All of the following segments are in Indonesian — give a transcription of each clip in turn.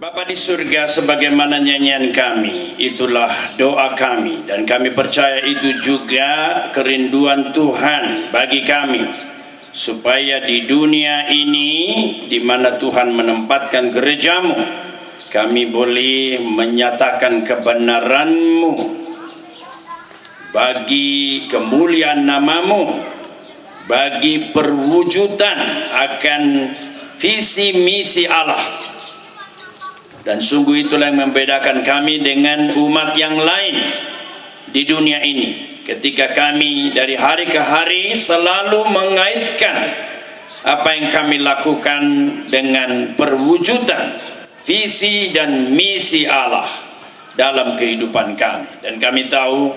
Bapa di surga sebagaimana nyanyian kami itulah doa kami. Dan kami percaya itu juga kerinduan Tuhan bagi kami supaya di dunia ini di mana Tuhan menempatkan gerejamu kami boleh menyatakan kebenaranmu bagi kemuliaan namamu bagi perwujudan akan visi misi Allah dan sungguh itulah yang membedakan kami dengan umat yang lain di dunia ini. Ketika kami dari hari ke hari selalu mengaitkan apa yang kami lakukan dengan perwujudan visi dan misi Allah dalam kehidupan kami. Dan kami tahu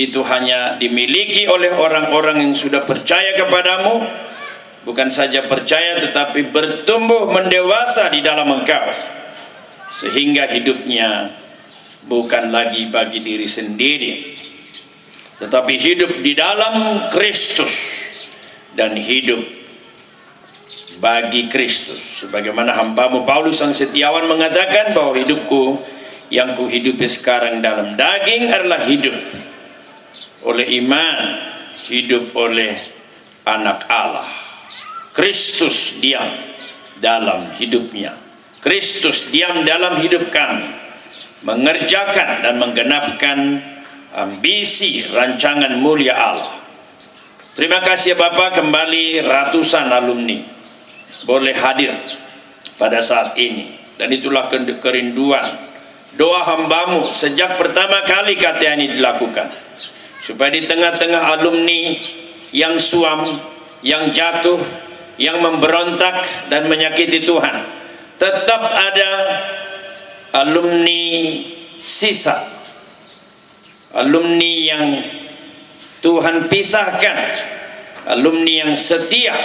itu hanya dimiliki oleh orang-orang yang sudah percaya kepadamu, bukan saja percaya tetapi bertumbuh mendewasa di dalam engkau sehingga hidupnya bukan lagi bagi diri sendiri tetapi hidup di dalam Kristus dan hidup bagi Kristus. Sebagaimana hambamu Paulus sang setiawan mengatakan bahwa hidupku yang kuhidupi sekarang dalam daging adalah hidup oleh iman hidup oleh anak Allah. Kristus diam dalam hidupnya Kristus diam dalam hidup kami mengerjakan dan menggenapkan ambisi rancangan mulia Allah. Terima kasih ya Bapak kembali ratusan alumni boleh hadir pada saat ini. Dan itulah kerinduan doa hambamu sejak pertama kali KTA ini dilakukan. Supaya di tengah-tengah alumni yang suam yang jatuh yang memberontak dan menyakiti Tuhan tetap ada alumni sisa. Alumni yang Tuhan pisahkan. Alumni yang setia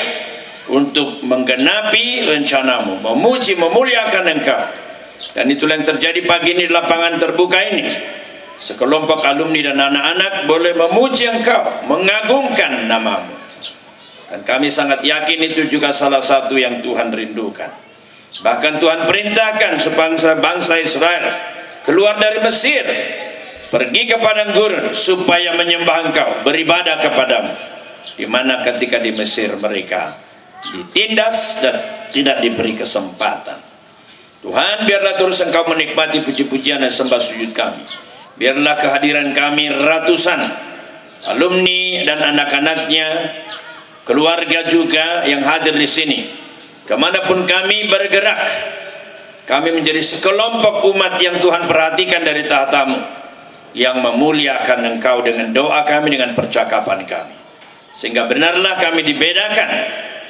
untuk menggenapi rencanamu memuji memuliakan engkau. Dan itulah yang terjadi pagi ini di lapangan terbuka ini. Sekelompok alumni dan anak-anak boleh memuji engkau mengagungkan namamu. Dan kami sangat yakin itu juga salah satu yang Tuhan rindukan Bahkan Tuhan perintahkan sebangsa bangsa Israel keluar dari Mesir, pergi ke padang gurun supaya menyembah Engkau, beribadah kepadamu. Di mana ketika di Mesir mereka ditindas dan tidak diberi kesempatan. Tuhan biarlah terus Engkau menikmati puji-pujian dan sembah sujud kami. Biarlah kehadiran kami ratusan alumni dan anak-anaknya, keluarga juga yang hadir di sini Ke mana pun kami bergerak, kami menjadi sekelompok umat yang Tuhan perhatikan dari tahtamu, yang memuliakan engkau dengan doa kami, dengan percakapan kami. Sehingga benarlah kami dibedakan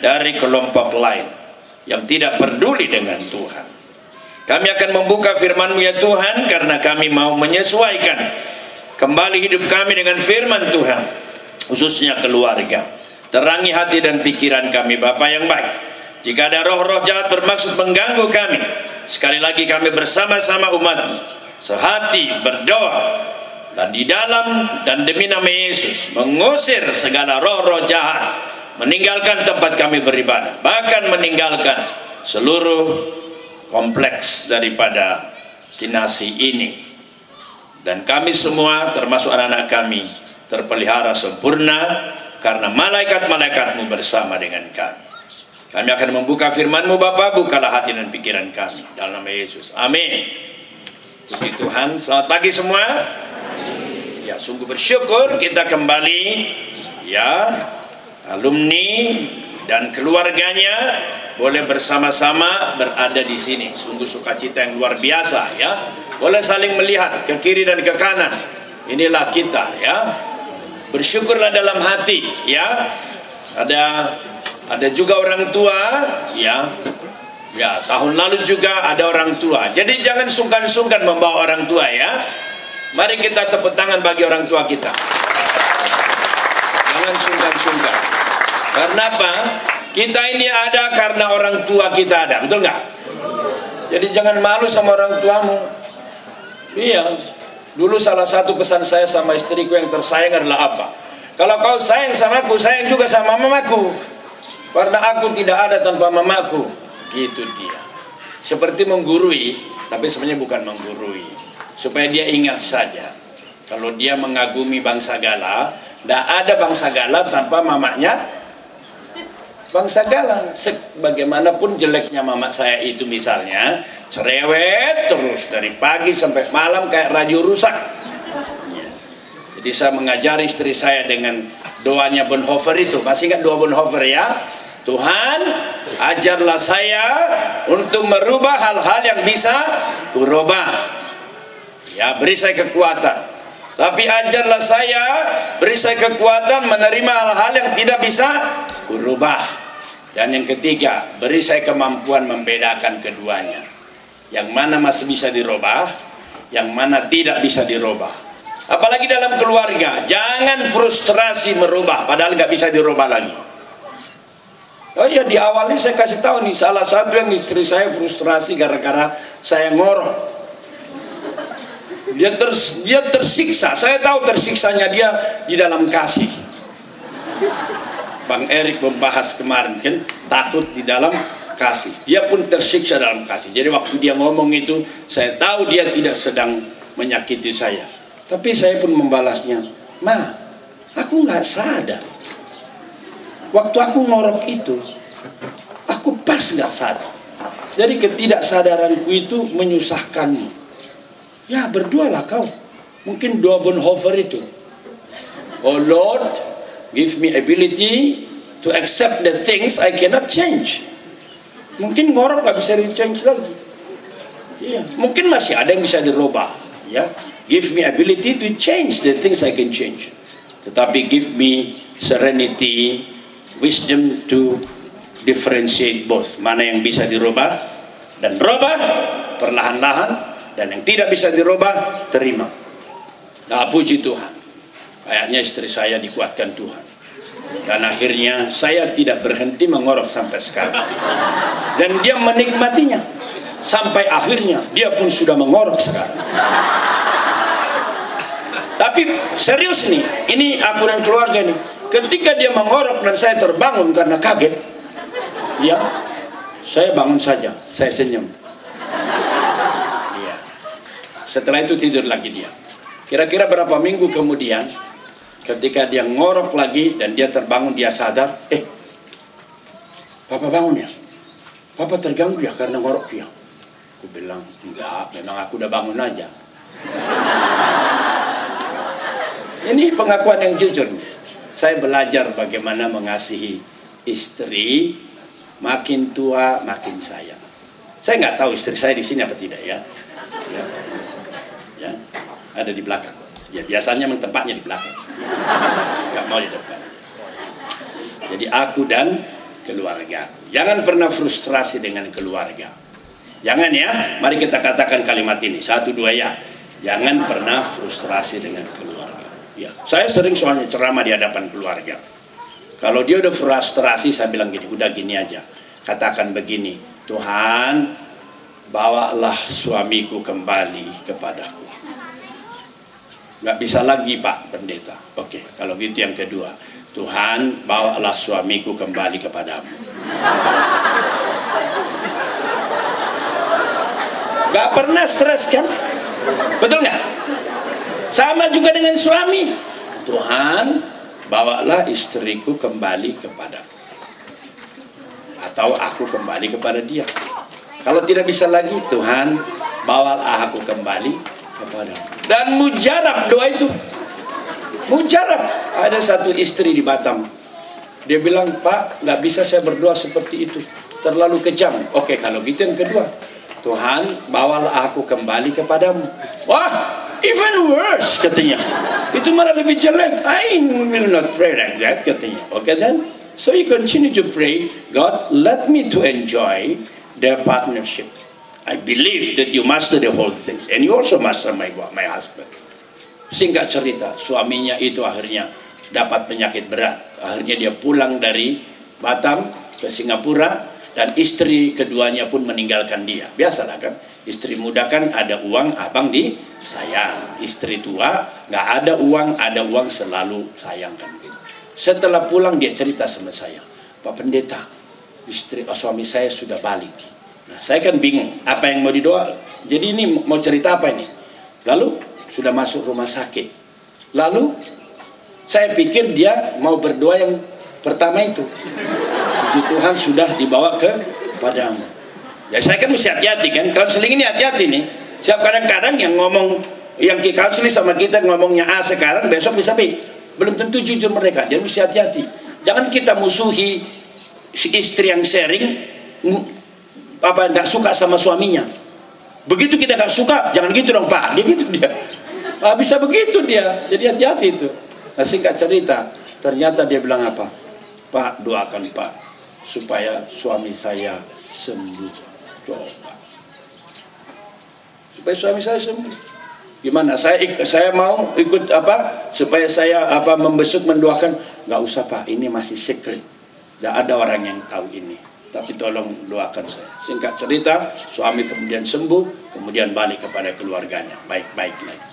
dari kelompok lain yang tidak peduli dengan Tuhan. Kami akan membuka firman-Mu ya Tuhan karena kami mau menyesuaikan kembali hidup kami dengan firman Tuhan, khususnya keluarga. Terangi hati dan pikiran kami Bapak yang baik. Jika ada roh-roh jahat bermaksud mengganggu kami, sekali lagi kami bersama-sama umat sehati berdoa. Dan di dalam dan demi nama Yesus mengusir segala roh-roh jahat meninggalkan tempat kami beribadah. Bahkan meninggalkan seluruh kompleks daripada kinasi ini. Dan kami semua termasuk anak-anak kami terpelihara sempurna karena malaikat-malaikatmu bersama dengan kami kami akan membuka firman-Mu Bapa, bukalah hati dan pikiran kami dalam nama Yesus. Amin. Puji Tuhan. Selamat pagi semua. Ya, sungguh bersyukur kita kembali ya alumni dan keluarganya boleh bersama-sama berada di sini. Sungguh sukacita yang luar biasa ya. Boleh saling melihat ke kiri dan ke kanan. Inilah kita ya. Bersyukurlah dalam hati ya. Ada ada juga orang tua ya. Ya tahun lalu juga ada orang tua. Jadi jangan sungkan-sungkan membawa orang tua ya. Mari kita tepuk tangan bagi orang tua kita. Jangan sungkan-sungkan. Karena apa kita ini ada karena orang tua kita ada betul nggak? Jadi jangan malu sama orang tuamu. Iya. Dulu salah satu pesan saya sama istriku yang tersayang adalah apa? Kalau kau sayang sama aku sayang juga sama mamaku karena aku tidak ada tanpa mamaku. Gitu dia. seperti menggurui, tapi sebenarnya bukan menggurui. Supaya dia ingat saja, kalau dia mengagumi bangsa Gala, tidak ada bangsa Gala tanpa mamanya bangsa Gala. Sebagaimanapun jeleknya mamak saya itu misalnya, cerewet terus dari pagi sampai malam kayak radio rusak. Ya. Jadi saya mengajari istri saya dengan doanya Bonhoeffer itu. Masih ingat doa Bonhoeffer ya? Tuhan ajarlah saya untuk merubah hal-hal yang bisa kurubah. Ya, beri saya kekuatan. Tapi ajarlah saya, beri saya kekuatan menerima hal-hal yang tidak bisa kurubah. Dan yang ketiga, beri saya kemampuan membedakan keduanya. Yang mana masih bisa dirubah, yang mana tidak bisa dirubah. Apalagi dalam keluarga, jangan frustrasi merubah, padahal nggak bisa dirubah lagi. Oh iya di awalnya saya kasih tahu nih salah satu yang istri saya frustrasi gara-gara saya ngorok. Dia ters, dia tersiksa. Saya tahu tersiksanya dia di dalam kasih. Bang Erik membahas kemarin kan takut di dalam kasih. Dia pun tersiksa dalam kasih. Jadi waktu dia ngomong itu saya tahu dia tidak sedang menyakiti saya. Tapi saya pun membalasnya, "Ma, aku nggak sadar Waktu aku ngorok itu, aku pas nggak sadar. Jadi ketidaksadaranku itu menyusahkanmu. Ya berdualah kau. Mungkin dua Bonhoeffer itu. Oh Lord, give me ability to accept the things I cannot change. Mungkin ngorok nggak bisa di change lagi. Iya, mungkin masih ada yang bisa dirubah. Ya, give me ability to change the things I can change. Tetapi give me serenity wisdom to differentiate both. Mana yang bisa dirubah dan rubah perlahan-lahan dan yang tidak bisa dirubah terima. Nah puji Tuhan. Kayaknya istri saya dikuatkan Tuhan. Dan akhirnya saya tidak berhenti mengorok sampai sekarang. Dan dia menikmatinya. Sampai akhirnya dia pun sudah mengorok sekarang. Tapi serius nih ini aku dan keluarga nih ketika dia mengorok dan saya terbangun karena kaget ya saya bangun saja saya senyum. Ya. setelah itu tidur lagi dia. Kira-kira berapa minggu kemudian ketika dia ngorok lagi dan dia terbangun dia sadar eh papa bangun ya? Papa terganggu ya karena ngorok dia? Aku bilang enggak memang aku udah bangun aja. Ini pengakuan yang jujur saya belajar bagaimana mengasihi istri makin tua makin sayang. Saya nggak tahu istri saya di sini apa tidak ya. Ya, ya. ada di belakang. Ya biasanya tempatnya di belakang. Nggak mau di depan. Jadi aku dan keluarga jangan pernah frustrasi dengan keluarga. Jangan ya. Mari kita katakan kalimat ini. Satu dua ya. Jangan pernah frustrasi dengan keluarga Ya, saya sering soalnya ceramah di hadapan keluarga. Kalau dia udah frustrasi, saya bilang gini, udah gini aja. Katakan begini, Tuhan, bawalah suamiku kembali kepadaku. Gak bisa lagi Pak Pendeta. Oke, kalau gitu yang kedua. Tuhan, bawalah suamiku kembali kepadamu. Gak pernah stres kan? Betul nggak? Sama juga dengan suami. Tuhan, bawalah istriku kembali kepada atau aku kembali kepada dia. Kalau tidak bisa lagi, Tuhan, bawalah aku kembali kepada. Dan mujarab doa itu. Mujarab. Ada satu istri di Batam. Dia bilang, Pak, nggak bisa saya berdoa seperti itu. Terlalu kejam. Oke, kalau gitu yang kedua. Tuhan, bawalah aku kembali kepadamu. Wah, Even worse katanya. Itu malah lebih jelek. I will not pray like that katanya. Okay then? So you continue to pray, God, let me to enjoy their partnership. I believe that you master the whole things. And you also master my, my husband. Singkat cerita, suaminya itu akhirnya dapat penyakit berat. Akhirnya dia pulang dari Batam ke Singapura dan istri keduanya pun meninggalkan dia. Biasalah kan? Istri muda kan ada uang, abang di sayang. Istri tua nggak ada uang, ada uang selalu sayang kan gitu. Setelah pulang dia cerita sama saya, Pak Pendeta, istri oh, suami saya sudah balik. Nah, saya kan bingung apa yang mau didoa. Jadi ini mau cerita apa ini? Lalu sudah masuk rumah sakit. Lalu saya pikir dia mau berdoa yang pertama itu. Puji Tuhan sudah dibawa ke padamu. Ya saya kan mesti hati-hati kan. Konseling ini hati-hati nih. Siap kadang-kadang yang ngomong yang konseling sama kita ngomongnya A sekarang besok bisa B. Belum tentu jujur mereka. Jadi mesti hati-hati. Jangan kita musuhi istri yang sharing apa nggak suka sama suaminya. Begitu kita nggak suka, jangan gitu dong Pak. Dia gitu dia. Ah, bisa begitu dia. Jadi hati-hati itu. Nah, singkat cerita, ternyata dia bilang apa? Pak, doakan Pak supaya suami saya sembuh. Coba. Supaya suami saya sembuh. Gimana? Saya saya mau ikut apa? Supaya saya apa membesuk mendoakan? Gak usah Pak, ini masih secret. Gak ada orang yang tahu ini. Tapi tolong doakan saya. Singkat cerita, suami kemudian sembuh, kemudian balik kepada keluarganya. Baik-baik lagi.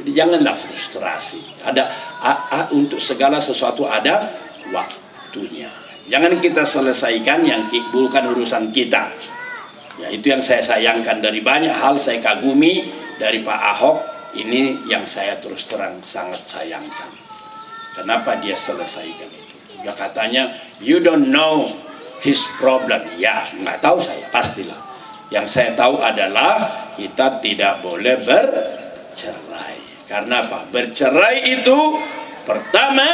Jadi janganlah frustrasi. Ada a, a, untuk segala sesuatu ada waktunya. Jangan kita selesaikan yang bukan urusan kita. Ya, itu yang saya sayangkan dari banyak hal saya kagumi dari Pak Ahok. Ini yang saya terus terang sangat sayangkan. Kenapa dia selesaikan itu? Ya katanya, you don't know his problem. Ya, nggak tahu saya, pastilah. Yang saya tahu adalah kita tidak boleh bercerai. Karena apa? Bercerai itu pertama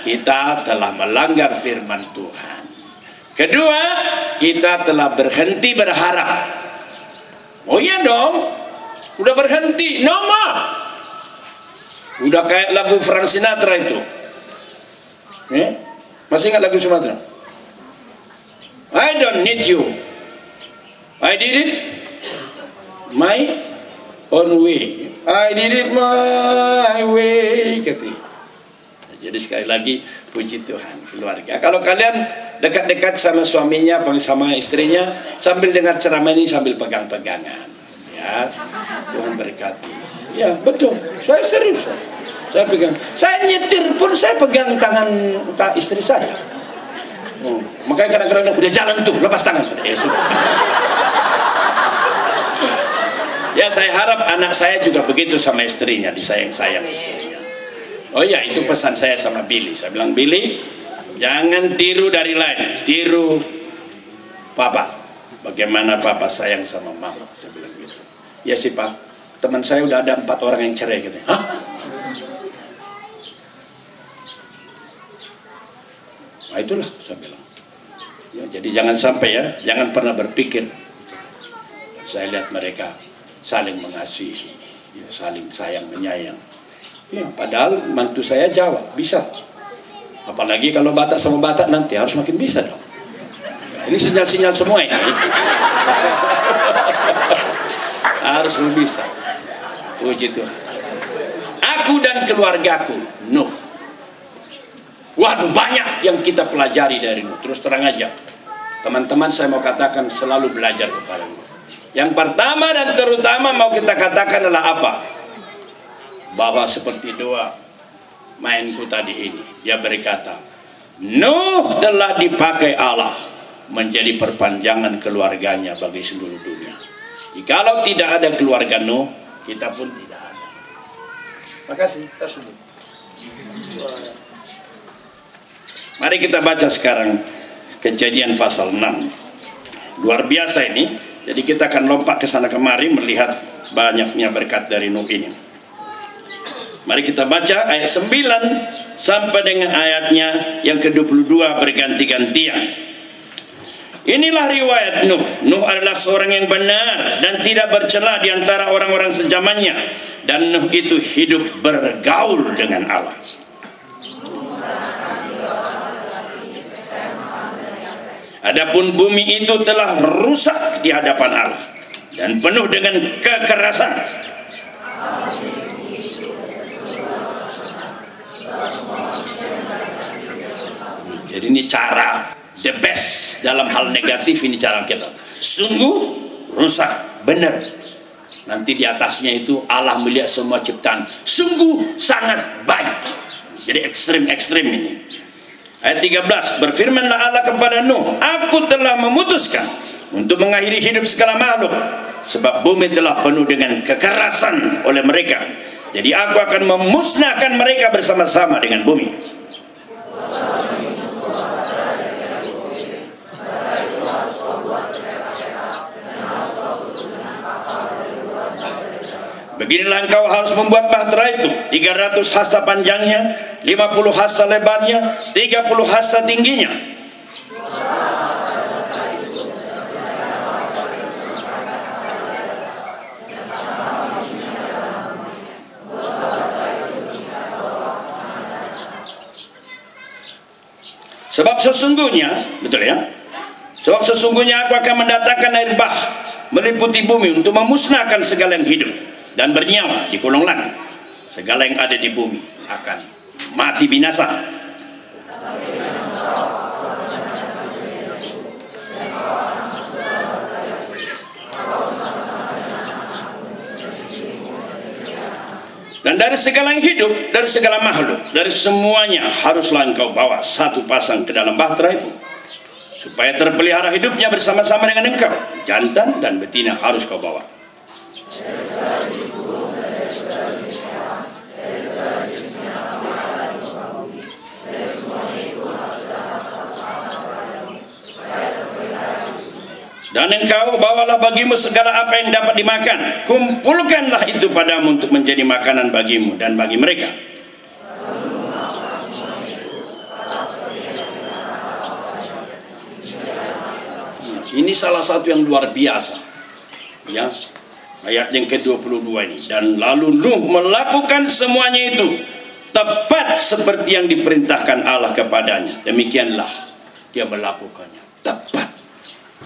kita telah melanggar firman Tuhan. Kedua, kita telah berhenti berharap. Oh iya dong. Udah berhenti, no. Udah kayak lagu Frank Sinatra itu. Eh? Masih ingat lagu Sumatera? I don't need you. I did it my own way. I did it my way kata. Jadi sekali lagi puji Tuhan keluarga. Kalau kalian dekat-dekat sama suaminya, sama istrinya, sambil dengar ceramah ini sambil pegang-pegangan, ya Tuhan berkati. Ya betul, saya serius. Saya pegang. Saya nyetir pun saya pegang tangan istri saya. Oh, makanya kadang-kadang udah jalan tuh lepas tangan. Eh sudah. Ya saya harap anak saya juga begitu sama istrinya, disayang-sayang istrinya. Oh ya, itu pesan saya sama Billy. Saya bilang, Billy, jangan tiru dari lain, tiru papa. Bagaimana papa sayang sama mama. Saya bilang gitu. Ya sih pak, teman saya udah ada empat orang yang cerai gitu. Hah? Nah itulah saya bilang. Ya, jadi jangan sampai ya, jangan pernah berpikir. Saya lihat mereka saling mengasihi, ya, saling sayang menyayang. Ya, padahal mantu saya Jawa bisa. Apalagi kalau Batak sama Batak nanti harus makin bisa dong. Ini sinyal-sinyal semua ini. harus lebih bisa. Puji Tuhan. Aku dan keluargaku, Nuh. Waduh banyak yang kita pelajari dari Nuh. Terus terang aja. Teman-teman saya mau katakan selalu belajar kepada Nuh. Yang pertama dan terutama mau kita katakan adalah apa? Bahwa seperti doa mainku tadi ini. Dia berkata, Nuh telah dipakai Allah menjadi perpanjangan keluarganya bagi seluruh dunia. Jikalau tidak ada keluarga Nuh, kita pun tidak ada. Makasih, kita Mari kita baca sekarang kejadian pasal 6. Luar biasa ini. Jadi kita akan lompat ke sana kemari melihat banyaknya berkat dari Nuh ini. Mari kita baca ayat 9 sampai dengan ayatnya yang ke-22 berganti-gantian. Inilah riwayat Nuh. Nuh adalah seorang yang benar dan tidak bercela di antara orang-orang sejamannya. Dan Nuh itu hidup bergaul dengan Allah. Adapun bumi itu telah rusak di hadapan Allah dan penuh dengan kekerasan. Jadi ini cara the best dalam hal negatif ini cara kita. Sungguh rusak benar. Nanti di atasnya itu Allah melihat semua ciptaan. Sungguh sangat baik. Jadi ekstrim-ekstrim ini. Ayat 13 berfirmanlah Allah kepada Nuh, aku telah memutuskan untuk mengakhiri hidup segala makhluk sebab bumi telah penuh dengan kekerasan oleh mereka jadi aku akan memusnahkan mereka bersama-sama dengan bumi Beginilah engkau harus membuat bahtera itu. 300 hasta panjangnya 50 hasta lebarnya 30 hasta tingginya. Sebab sesungguhnya, betul ya? Sebab sesungguhnya aku akan mendatangkan air bah meliputi bumi untuk memusnahkan segala yang hidup dan bernyawa di kolong langit. Segala yang ada di bumi akan mati binasa. Dan dari segala yang hidup, dari segala makhluk, dari semuanya haruslah engkau bawa satu pasang ke dalam bahtera itu. Supaya terpelihara hidupnya bersama-sama dengan engkau. Jantan dan betina harus kau bawa. Dan engkau bawalah bagimu segala apa yang dapat dimakan. Kumpulkanlah itu padamu untuk menjadi makanan bagimu dan bagi mereka. Ini salah satu yang luar biasa. Ya. Ayat yang ke-22 ini. Dan lalu Nuh melakukan semuanya itu tepat seperti yang diperintahkan Allah kepadanya. Demikianlah dia melakukannya. Tepat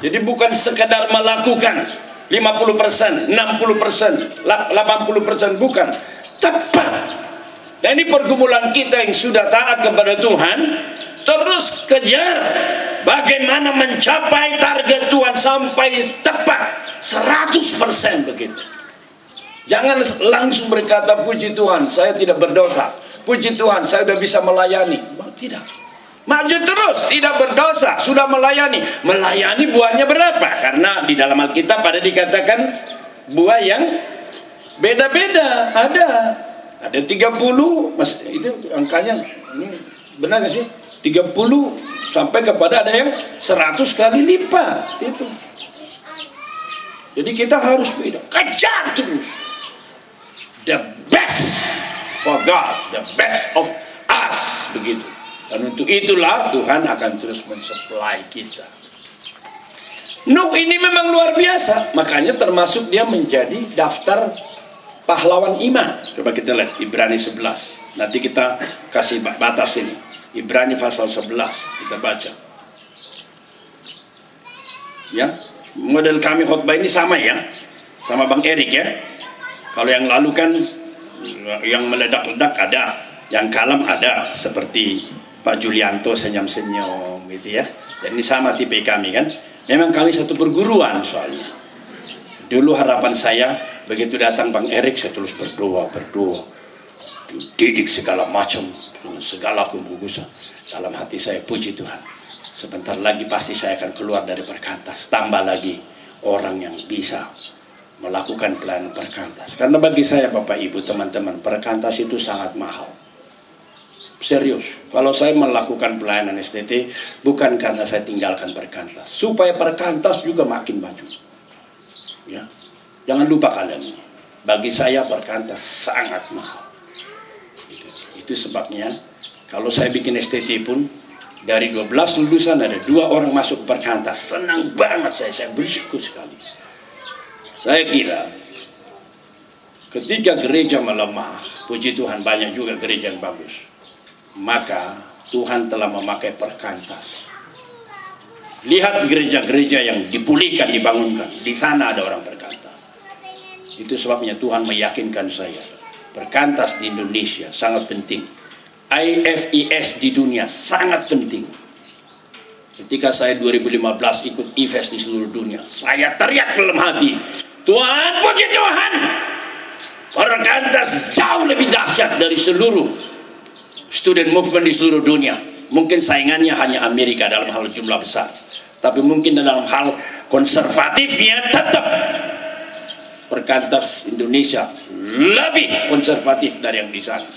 jadi bukan sekadar melakukan 50 persen, 60 persen, 80 persen, bukan. Tepat. Dan ini pergumulan kita yang sudah taat kepada Tuhan, terus kejar bagaimana mencapai target Tuhan sampai tepat 100 persen begitu. Jangan langsung berkata puji Tuhan, saya tidak berdosa. Puji Tuhan, saya sudah bisa melayani. Tidak. Maju terus, tidak berdosa, sudah melayani. Melayani buahnya berapa? Karena di dalam Alkitab pada dikatakan buah yang beda-beda. Ada. Ada 30, Mas, itu angkanya benar gak sih? 30 sampai kepada ada yang 100 kali lipat itu. Jadi kita harus beda. Kejar terus. The best for God, the best of us begitu. Dan untuk itulah Tuhan akan terus mensuplai kita. Nuh ini memang luar biasa. Makanya termasuk dia menjadi daftar pahlawan iman. Coba kita lihat Ibrani 11. Nanti kita kasih batas ini. Ibrani pasal 11 kita baca. Ya, model kami khotbah ini sama ya. Sama Bang Erik ya. Kalau yang lalu kan yang meledak-ledak ada, yang kalem ada seperti Pak Julianto senyum-senyum gitu ya. Dan ini sama tipe kami kan. Memang kami satu perguruan soalnya. Dulu harapan saya begitu datang Bang Erik saya terus berdoa, berdoa. Didik segala macam, segala kebugusan. Dalam hati saya puji Tuhan. Sebentar lagi pasti saya akan keluar dari perkantas. Tambah lagi orang yang bisa melakukan pelayanan perkantas. Karena bagi saya Bapak Ibu teman-teman, perkantas itu sangat mahal Serius. Kalau saya melakukan pelayanan STT bukan karena saya tinggalkan perkantas, supaya perkantas juga makin maju. Ya. Jangan lupa kalian. Bagi saya perkantas sangat mahal. Itu, sebabnya kalau saya bikin STT pun dari 12 lulusan ada dua orang masuk ke perkantas. Senang banget saya, saya bersyukur sekali. Saya kira ketika gereja melemah, puji Tuhan banyak juga gereja yang bagus maka Tuhan telah memakai perkantas. Lihat gereja-gereja yang dipulihkan, dibangunkan. Di sana ada orang perkantas. Itu sebabnya Tuhan meyakinkan saya. Perkantas di Indonesia sangat penting. IFES di dunia sangat penting. Ketika saya 2015 ikut IFES di seluruh dunia, saya teriak dalam hati, Tuhan, puji Tuhan, perkantas jauh lebih dahsyat dari seluruh student movement di seluruh dunia. Mungkin saingannya hanya Amerika dalam hal jumlah besar. tapi mungkin dalam hal konservatifnya tetap perkantas Indonesia lebih konservatif dari yang di sana.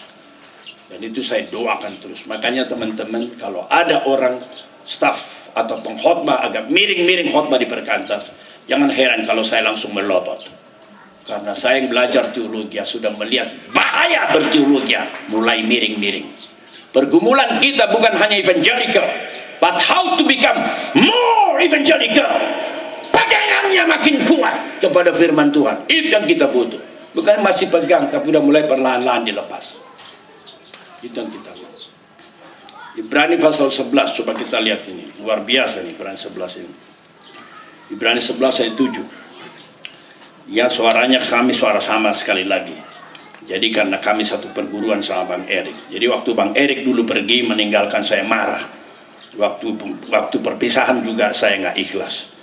Dan itu saya doakan terus. Makanya teman-teman kalau ada orang staff atau pengkhotbah agak miring-miring khotbah di perkantas jangan heran kalau saya langsung melotot. Karena saya yang belajar teologi sudah melihat bahaya berteologi mulai miring-miring. Pergumulan kita bukan hanya evangelical but how to become more evangelical pegangannya makin kuat kepada firman Tuhan. Itu yang kita butuh. Bukan masih pegang tapi sudah mulai perlahan-lahan dilepas. Itu yang kita mau Ibrani pasal 11 coba kita lihat ini. Luar biasa nih Ibrani 11 ini. Ibrani 11 ayat 7 ya suaranya kami suara sama sekali lagi. Jadi karena kami satu perguruan sama Bang Erik. Jadi waktu Bang Erik dulu pergi meninggalkan saya marah. Waktu waktu perpisahan juga saya nggak ikhlas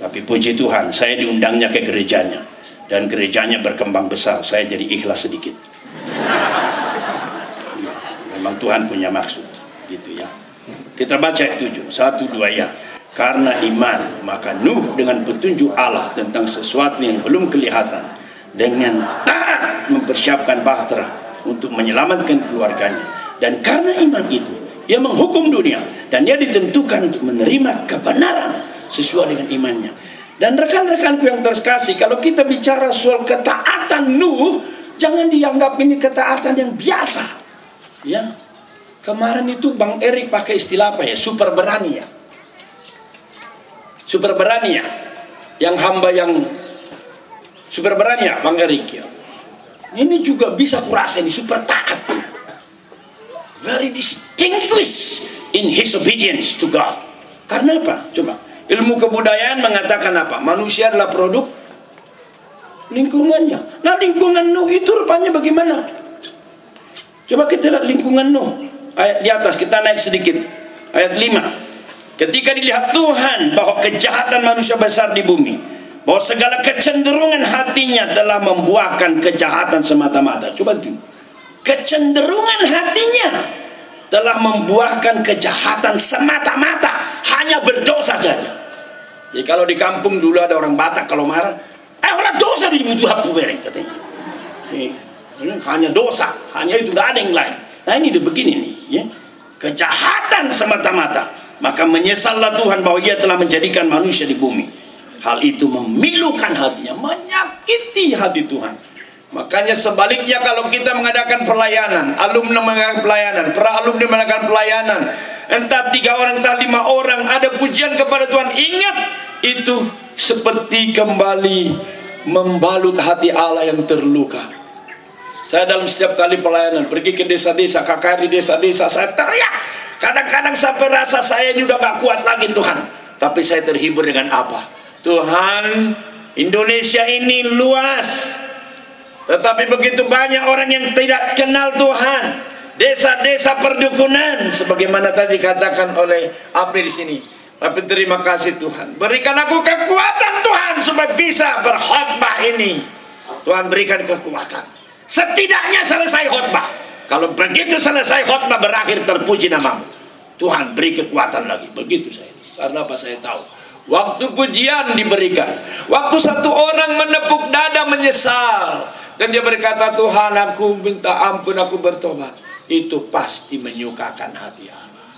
tapi puji Tuhan saya diundangnya ke gerejanya. Dan gerejanya berkembang besar. Saya jadi ikhlas sedikit. Memang Tuhan punya maksud. Gitu ya. Kita baca itu satu dua ya. Karena iman maka Nuh dengan petunjuk Allah tentang sesuatu yang belum kelihatan dengan taat mempersiapkan bahtera untuk menyelamatkan keluarganya. Dan karena iman itu ia menghukum dunia dan dia ditentukan untuk menerima kebenaran sesuai dengan imannya. Dan rekan-rekanku yang terkasih, kalau kita bicara soal ketaatan Nuh, jangan dianggap ini ketaatan yang biasa. Ya. Kemarin itu Bang Erik pakai istilah apa ya? Super berani ya. Super berani ya. Yang hamba yang super berani ya Bang Erik ya. Ini juga bisa kurasa ini super taat. Very distinguished in his obedience to God. Karena apa? Coba. Ilmu kebudayaan mengatakan apa? Manusia adalah produk lingkungannya. Nah lingkungan Nuh itu rupanya bagaimana? Coba kita lihat lingkungan Nuh. Ayat di atas kita naik sedikit. Ayat 5. Ketika dilihat Tuhan bahwa kejahatan manusia besar di bumi, bahwa segala kecenderungan hatinya telah membuahkan kejahatan semata-mata. Coba itu kecenderungan hatinya telah membuahkan kejahatan semata-mata hanya berdosa saja jadi kalau di kampung dulu ada orang Batak kalau marah eh orang dosa di butuh hapu bereng katanya. Ini, hanya dosa hanya itu tidak ada yang lain. Nah ini udah begini nih ya. Kejahatan semata-mata. Maka menyesallah Tuhan bahwa ia telah menjadikan manusia di bumi. Hal itu memilukan hatinya menyakiti hati Tuhan. Makanya sebaliknya kalau kita mengadakan pelayanan, alumni mengadakan pelayanan, para alumni mengadakan pelayanan, entah tiga orang, entah lima orang, ada pujian kepada Tuhan. Ingat, itu seperti kembali membalut hati Allah yang terluka. Saya dalam setiap kali pelayanan, pergi ke desa-desa, kakak di desa-desa, saya teriak. Kadang-kadang sampai rasa saya ini udah gak kuat lagi Tuhan. Tapi saya terhibur dengan apa? Tuhan, Indonesia ini luas tetapi begitu banyak orang yang tidak kenal Tuhan. Desa-desa perdukunan sebagaimana tadi katakan oleh April di sini. Tapi terima kasih Tuhan. Berikan aku kekuatan Tuhan supaya bisa berkhotbah ini. Tuhan berikan kekuatan. Setidaknya selesai khotbah. Kalau begitu selesai khotbah berakhir terpuji namamu. Tuhan beri kekuatan lagi. Begitu saya. Karena apa saya tahu. Waktu pujian diberikan. Waktu satu orang menepuk dada menyesal dan dia berkata Tuhan aku minta ampun aku bertobat itu pasti menyukakan hati Allah.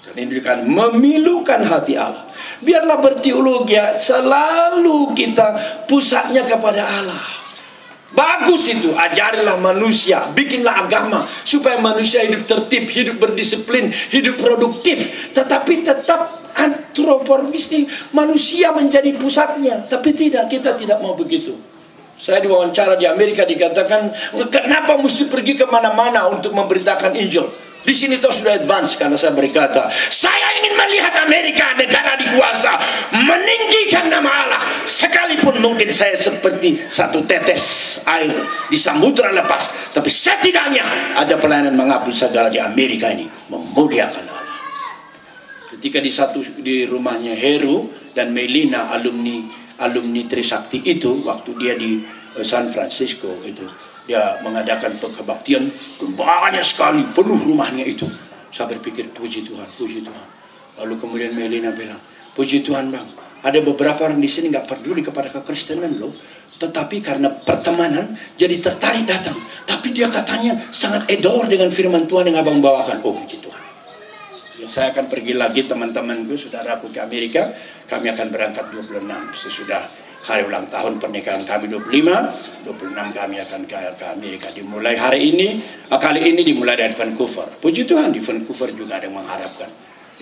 Dan ini kan memilukan hati Allah. Biarlah berteologi selalu kita pusatnya kepada Allah. Bagus itu, ajarilah manusia, bikinlah agama supaya manusia hidup tertib, hidup berdisiplin, hidup produktif, tetapi tetap antropomis manusia menjadi pusatnya, tapi tidak kita tidak mau begitu. Saya diwawancara di Amerika dikatakan, kenapa mesti pergi ke mana-mana untuk memberitakan Injil? Di sini toh sudah advance karena saya berkata, saya ingin melihat Amerika negara dikuasa meninggikan nama Allah sekalipun mungkin saya seperti satu tetes air di samudra lepas, tapi setidaknya ada pelayanan menghapus segala di Amerika ini memuliakan Allah. Ketika di satu di rumahnya Heru dan Melina alumni alumni Trisakti itu waktu dia di uh, San Francisco itu dia mengadakan kebaktian banyak sekali penuh rumahnya itu saya berpikir puji Tuhan puji Tuhan lalu kemudian Melina bilang Puji Tuhan bang. Ada beberapa orang di sini nggak peduli kepada kekristenan loh. Tetapi karena pertemanan jadi tertarik datang. Tapi dia katanya sangat edor dengan firman Tuhan yang abang bawakan. Oh puji Tuhan. Saya akan pergi lagi teman-temanku, saudaraku ke Amerika. Kami akan berangkat 26 sesudah hari ulang tahun pernikahan kami 25 26 kami akan ke, Amerika. Dimulai hari ini ah, kali ini dimulai dari Vancouver. Puji Tuhan di Vancouver juga ada yang mengharapkan.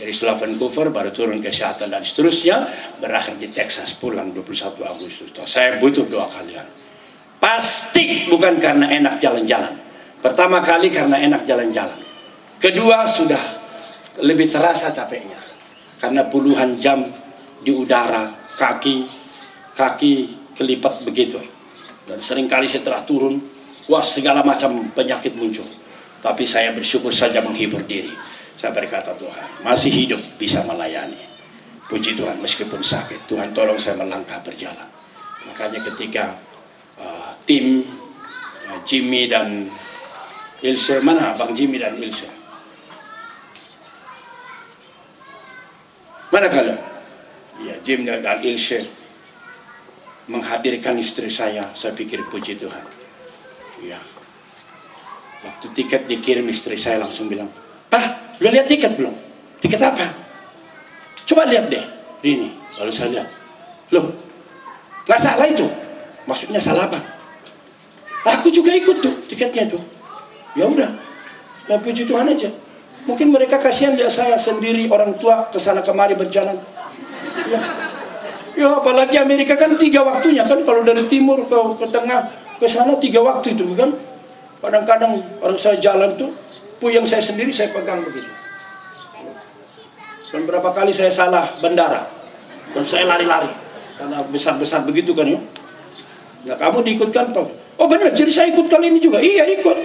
Dari setelah Vancouver baru turun ke Seattle dan seterusnya berakhir di Texas pulang 21 Agustus. Saya butuh doa kalian. Pasti bukan karena enak jalan-jalan. Pertama kali karena enak jalan-jalan. Kedua sudah lebih terasa capeknya karena puluhan jam di udara kaki kaki kelipat begitu. Dan sering kali setelah turun, wah segala macam penyakit muncul. Tapi saya bersyukur saja menghibur diri. Saya berkata Tuhan, masih hidup bisa melayani. Puji Tuhan meskipun sakit. Tuhan tolong saya melangkah berjalan. Makanya ketika uh, tim uh, Jimmy dan Ilse, mana Bang Jimmy dan Ilse? Mana kalian? Ya, Jim dan Ilse menghadirkan istri saya, saya pikir puji Tuhan. Ya. Waktu tiket dikirim istri saya langsung bilang, "Ah, lu lihat tiket belum? Tiket apa?" Coba lihat deh, ini. Lalu saya lihat, loh, nggak salah itu. Maksudnya salah apa? Aku juga ikut tuh tiketnya tuh. Ya udah, ya puji Tuhan aja. Mungkin mereka kasihan lihat saya sendiri orang tua ke sana kemari berjalan. Ya, Ya apalagi Amerika kan tiga waktunya kan kalau dari timur ke, ke tengah ke sana tiga waktu itu kan. Kadang-kadang orang saya jalan tuh puyeng saya sendiri saya pegang begitu. Dan berapa kali saya salah bandara dan saya lari-lari karena besar-besar begitu kan ya. Nah kamu diikutkan Pak? Oh benar, jadi saya ikut kali ini juga. Iya ikut.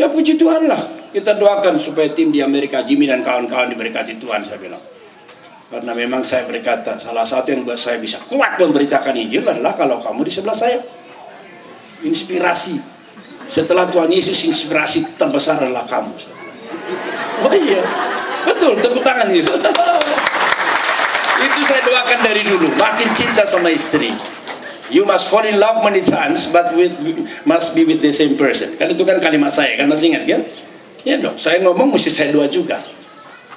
Ya puji Tuhan lah. Kita doakan supaya tim di Amerika, Jimmy dan kawan-kawan diberkati Tuhan saya bilang. Karena memang saya berkata, salah satu yang buat saya bisa kuat memberitakan Injil adalah kalau kamu di sebelah saya. Inspirasi. Setelah Tuhan Yesus, inspirasi terbesar adalah kamu. Oh iya, betul, tepuk tangan itu. itu saya doakan dari dulu, makin cinta sama istri. You must fall in love many times, but with must be with the same person. Kan itu kan kalimat saya, kan masih ingat kan? Ya dong, saya ngomong mesti saya doa juga.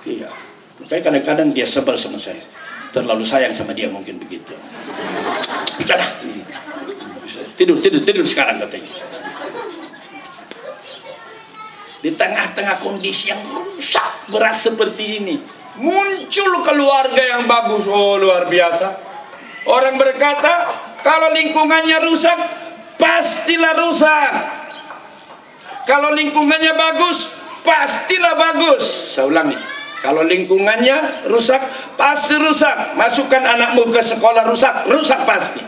Iya. Makanya kadang-kadang dia sebel sama saya. Terlalu sayang sama dia mungkin begitu. Udahlah. Tidur, tidur, tidur sekarang katanya. Di tengah-tengah kondisi yang rusak berat seperti ini. Muncul keluarga yang bagus. Oh luar biasa. Orang berkata, kalau lingkungannya rusak, pastilah rusak. Kalau lingkungannya bagus, pastilah bagus. Saya ulangi kalau lingkungannya rusak, pasti rusak. Masukkan anakmu ke sekolah rusak, rusak pasti.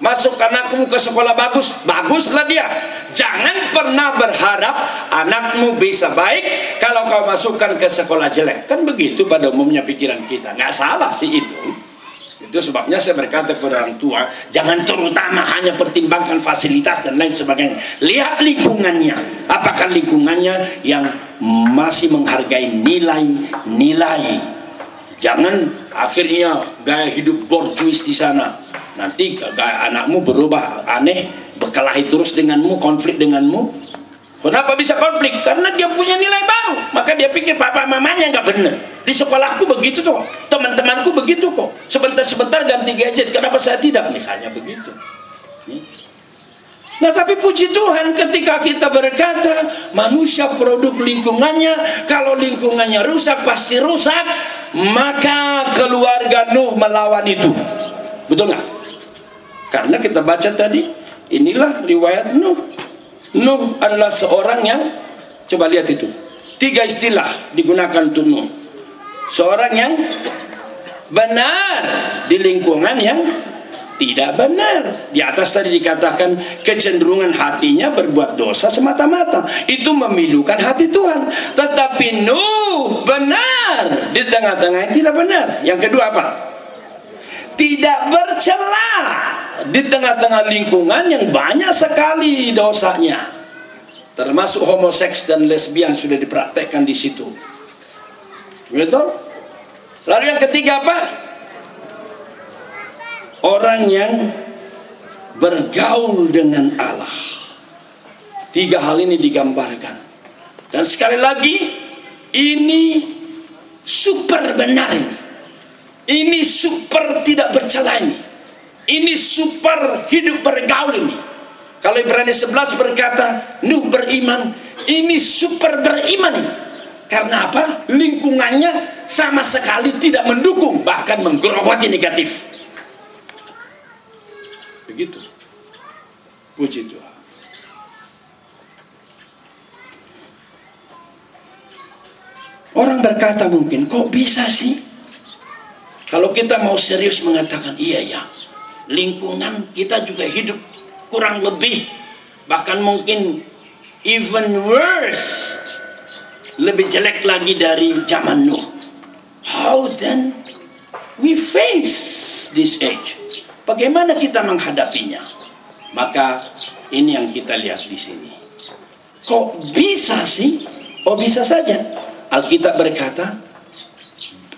Masuk anakmu ke sekolah bagus, baguslah dia. Jangan pernah berharap anakmu bisa baik kalau kau masukkan ke sekolah jelek. Kan begitu pada umumnya pikiran kita. Nggak salah sih itu. Itu sebabnya saya berkata kepada orang tua, jangan terutama hanya pertimbangkan fasilitas dan lain sebagainya. Lihat lingkungannya. Apakah lingkungannya yang masih menghargai nilai-nilai. Jangan akhirnya gaya hidup borjuis di sana. Nanti gaya anakmu berubah aneh, berkelahi terus denganmu, konflik denganmu. Kenapa bisa konflik? Karena dia punya nilai baru. Maka dia pikir papa mamanya nggak benar. Di sekolahku begitu tuh, teman-temanku begitu kok. Sebentar-sebentar ganti gadget, kenapa saya tidak? Misalnya begitu. Nah tapi puji Tuhan ketika kita berkata manusia produk lingkungannya, kalau lingkungannya rusak pasti rusak, maka keluarga Nuh melawan itu. Betul nggak? Karena kita baca tadi, inilah riwayat Nuh. Nuh adalah seorang yang coba lihat itu. Tiga istilah digunakan untuk Nuh. Seorang yang benar di lingkungan yang tidak benar. Di atas tadi dikatakan kecenderungan hatinya berbuat dosa semata-mata. Itu memilukan hati Tuhan. Tetapi Nuh benar di tengah-tengah tidak benar. Yang kedua apa? Tidak bercela di tengah-tengah lingkungan yang banyak sekali dosanya termasuk homoseks dan lesbian sudah dipraktekkan di situ betul lalu yang ketiga apa orang yang bergaul dengan Allah. Tiga hal ini digambarkan. Dan sekali lagi ini super benar ini. Ini super tidak bercela ini. Ini super hidup bergaul ini. Kalau Ibrani 11 berkata, Nuh beriman, ini super beriman ini. Karena apa? Lingkungannya sama sekali tidak mendukung, bahkan menggerogoti negatif. Begitu. Puji Tuhan. Orang berkata mungkin, kok bisa sih? Kalau kita mau serius mengatakan, iya ya, lingkungan kita juga hidup kurang lebih, bahkan mungkin even worse, lebih jelek lagi dari zaman Nuh. How then we face this age? Bagaimana kita menghadapinya? Maka ini yang kita lihat di sini. Kok bisa sih? Oh bisa saja. Alkitab berkata,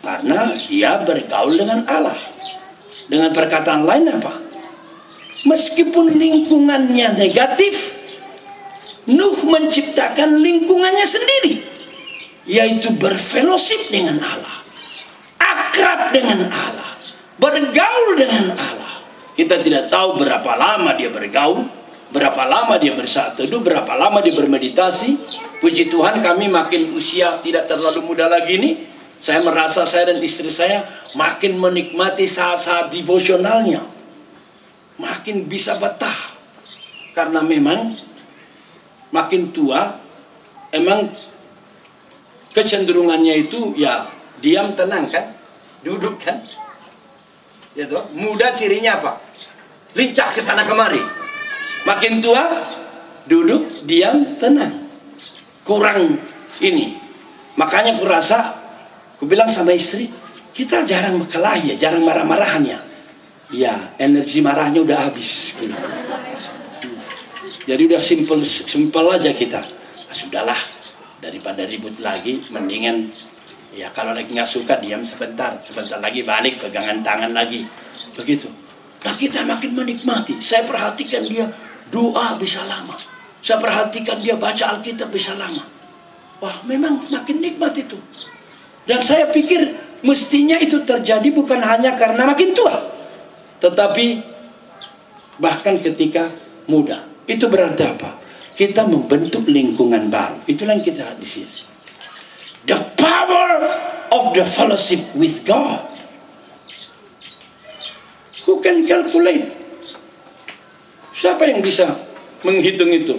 karena dia bergaul dengan Allah. Dengan perkataan lain apa? Meskipun lingkungannya negatif, Nuh menciptakan lingkungannya sendiri, yaitu berfellowship dengan Allah, akrab dengan Allah, bergaul dengan Allah. Kita tidak tahu berapa lama dia bergaul, Berapa lama dia bersaat teduh, berapa lama dia bermeditasi. Puji Tuhan kami makin usia tidak terlalu muda lagi nih. Saya merasa saya dan istri saya makin menikmati saat-saat devosionalnya. Makin bisa betah. Karena memang makin tua, emang kecenderungannya itu ya diam tenang kan. Duduk kan. Ya toh, muda cirinya apa? Lincah ke sana kemari Makin tua, duduk, diam, tenang. Kurang ini. Makanya kurasa, ku bilang sama istri, kita jarang kelahi ya, jarang marah-marahannya. Ya, energi marahnya udah habis. Jadi udah simple simple aja kita. Nah, sudahlah, daripada ribut lagi, mendingan ya kalau lagi nggak suka diam sebentar, sebentar lagi balik pegangan tangan lagi. Begitu. Nah kita makin menikmati. Saya perhatikan dia Doa bisa lama. Saya perhatikan dia baca Alkitab bisa lama. Wah, memang makin nikmat itu. Dan saya pikir mestinya itu terjadi bukan hanya karena makin tua. Tetapi bahkan ketika muda. Itu berarti apa? Kita membentuk lingkungan baru. Itulah yang kita lihat di sini. The power of the fellowship with God. Who can calculate Siapa yang bisa menghitung itu?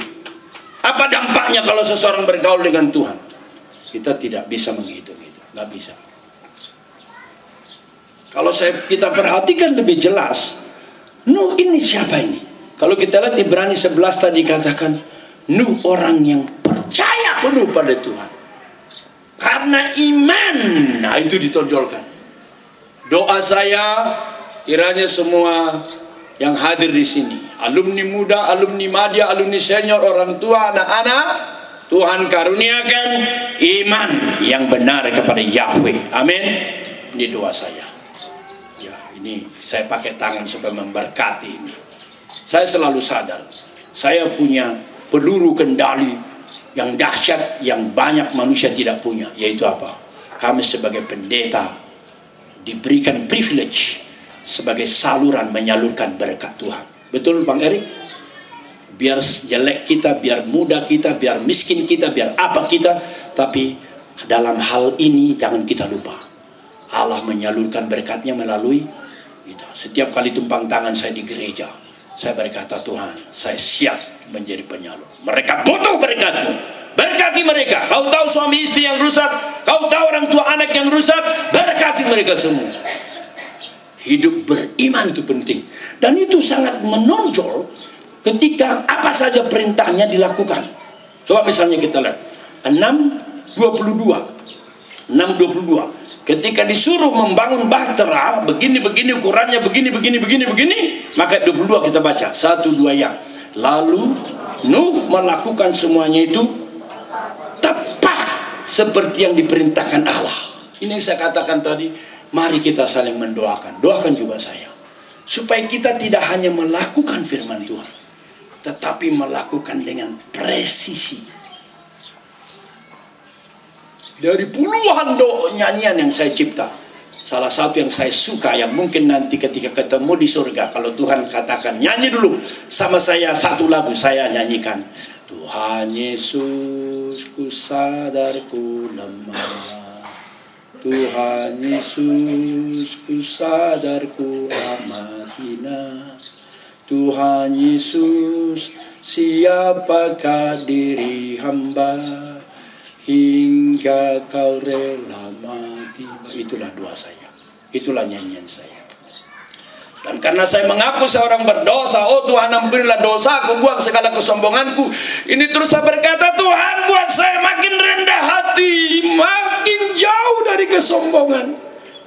Apa dampaknya kalau seseorang bergaul dengan Tuhan? Kita tidak bisa menghitung itu, nggak bisa. Kalau saya kita perhatikan lebih jelas, Nuh ini siapa ini? Kalau kita lihat Ibrani 11 tadi katakan, Nuh orang yang percaya penuh pada Tuhan. Karena iman, nah itu ditonjolkan. Doa saya kiranya semua yang hadir di sini, alumni muda, alumni madya, alumni senior, orang tua, anak-anak, Tuhan karuniakan iman yang benar kepada Yahweh. Amin. Ini doa saya. Ya, ini saya pakai tangan supaya memberkati ini. Saya selalu sadar, saya punya peluru kendali yang dahsyat yang banyak manusia tidak punya, yaitu apa? Kami sebagai pendeta diberikan privilege sebagai saluran menyalurkan berkat Tuhan. Betul Bang Erik? Biar jelek kita, biar muda kita, biar miskin kita, biar apa kita, tapi dalam hal ini jangan kita lupa. Allah menyalurkan berkatnya melalui kita. Setiap kali tumpang tangan saya di gereja, saya berkata Tuhan, saya siap menjadi penyalur. Mereka butuh berkatmu. Berkati mereka. Kau tahu suami istri yang rusak, kau tahu orang tua anak yang rusak, berkati mereka semua. Hidup beriman itu penting. Dan itu sangat menonjol ketika apa saja perintahnya dilakukan. Coba misalnya kita lihat. 6.22 6.22 Ketika disuruh membangun bahtera Begini-begini ukurannya Begini, begini, begini, begini Maka 22 kita baca Satu, dua yang Lalu Nuh melakukan semuanya itu Tepat Seperti yang diperintahkan Allah Ini yang saya katakan tadi Mari kita saling mendoakan. Doakan juga saya. supaya kita tidak hanya melakukan firman Tuhan, tetapi melakukan dengan presisi. Dari puluhan do nyanyian yang saya cipta, salah satu yang saya suka yang mungkin nanti ketika ketemu di surga kalau Tuhan katakan nyanyi dulu sama saya satu lagu saya nyanyikan. Tuhan Yesus ku sadar ku lemah. Tuhan Yesus ku sadar ku amat hina Tuhan Yesus siapakah diri hamba hingga kau rela mati itulah doa saya itulah nyanyian saya dan karena saya mengaku seorang berdosa, oh Tuhan ampunilah dosaku, buang segala kesombonganku. Ini terus saya berkata, Tuhan buat saya makin rendah hati, makin jauh dari kesombongan.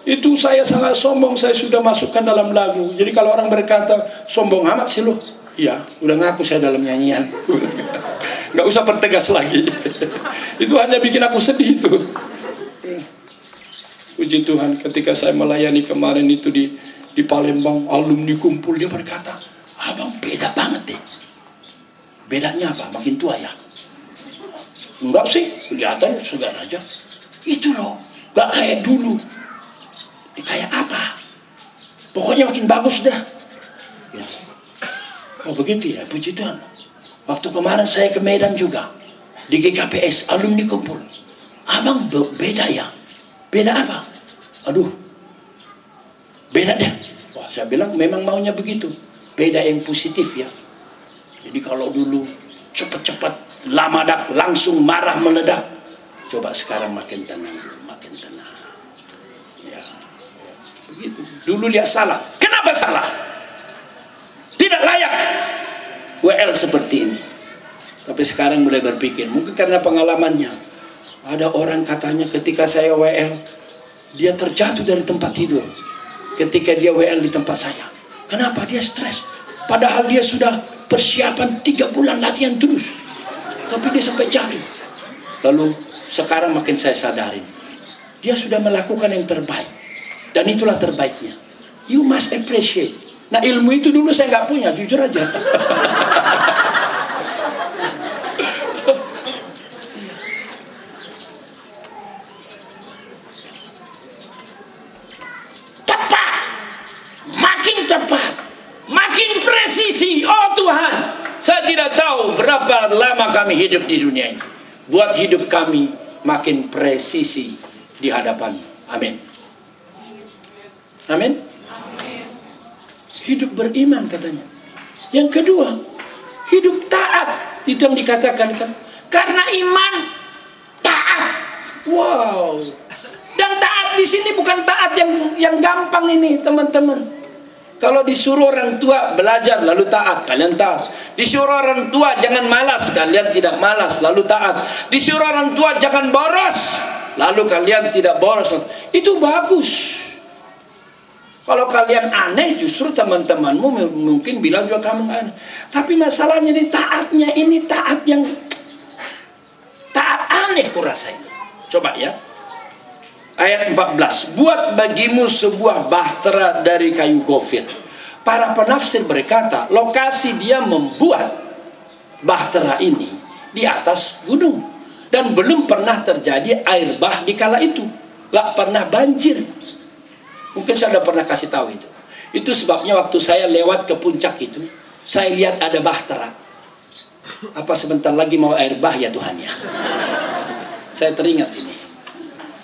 Itu saya sangat sombong, saya sudah masukkan dalam lagu. Jadi kalau orang berkata, sombong amat sih lo. Iya, udah ngaku saya dalam nyanyian. Gak usah pertegas lagi. Itu hanya bikin aku sedih itu. Puji Tuhan ketika saya melayani kemarin itu di di Palembang alumni kumpul dia berkata abang beda banget deh. Bedanya apa? Makin tua ya? Enggak sih kelihatan segar aja itu loh gak kayak dulu. Eh, kayak apa? Pokoknya makin bagus dah. Ya. oh begitu ya puji Tuhan. Waktu kemarin saya ke Medan juga di GKPS alumni kumpul abang beda ya beda apa aduh Beda deh. Wah, saya bilang memang maunya begitu. Beda yang positif ya. Jadi kalau dulu cepat-cepat lama dak langsung marah meledak. Coba sekarang makin tenang, makin tenang. Ya, ya. begitu. Dulu dia salah. Kenapa salah? Tidak layak WL seperti ini. Tapi sekarang mulai berpikir, mungkin karena pengalamannya. Ada orang katanya ketika saya WL, dia terjatuh dari tempat tidur ketika dia WL di tempat saya. Kenapa dia stres? Padahal dia sudah persiapan tiga bulan latihan terus. Tapi dia sampai jatuh. Lalu sekarang makin saya sadarin. Dia sudah melakukan yang terbaik. Dan itulah terbaiknya. You must appreciate. Nah ilmu itu dulu saya nggak punya, jujur aja. Tuhan. Saya tidak tahu berapa lama kami hidup di dunia ini. Buat hidup kami makin presisi di hadapan. Amin. Amin. Hidup beriman katanya. Yang kedua, hidup taat. Itu yang dikatakan kan. Karena iman taat. Wow. Dan taat di sini bukan taat yang yang gampang ini, teman-teman. Kalau disuruh orang tua belajar lalu taat, kalian taat. Disuruh orang tua jangan malas, kalian tidak malas lalu taat. Disuruh orang tua jangan boros, lalu kalian tidak boros. Itu bagus. Kalau kalian aneh justru teman-temanmu mungkin bilang juga kamu aneh. Tapi masalahnya di taatnya ini taat yang taat aneh kurasanya. Coba ya ayat 14 buat bagimu sebuah bahtera dari kayu gofir. Para penafsir berkata lokasi dia membuat bahtera ini di atas gunung. Dan belum pernah terjadi air bah di kala itu. Gak pernah banjir. Mungkin saya sudah pernah kasih tahu itu. Itu sebabnya waktu saya lewat ke puncak itu saya lihat ada bahtera. Apa sebentar lagi mau air bah ya Tuhan ya? Saya teringat ini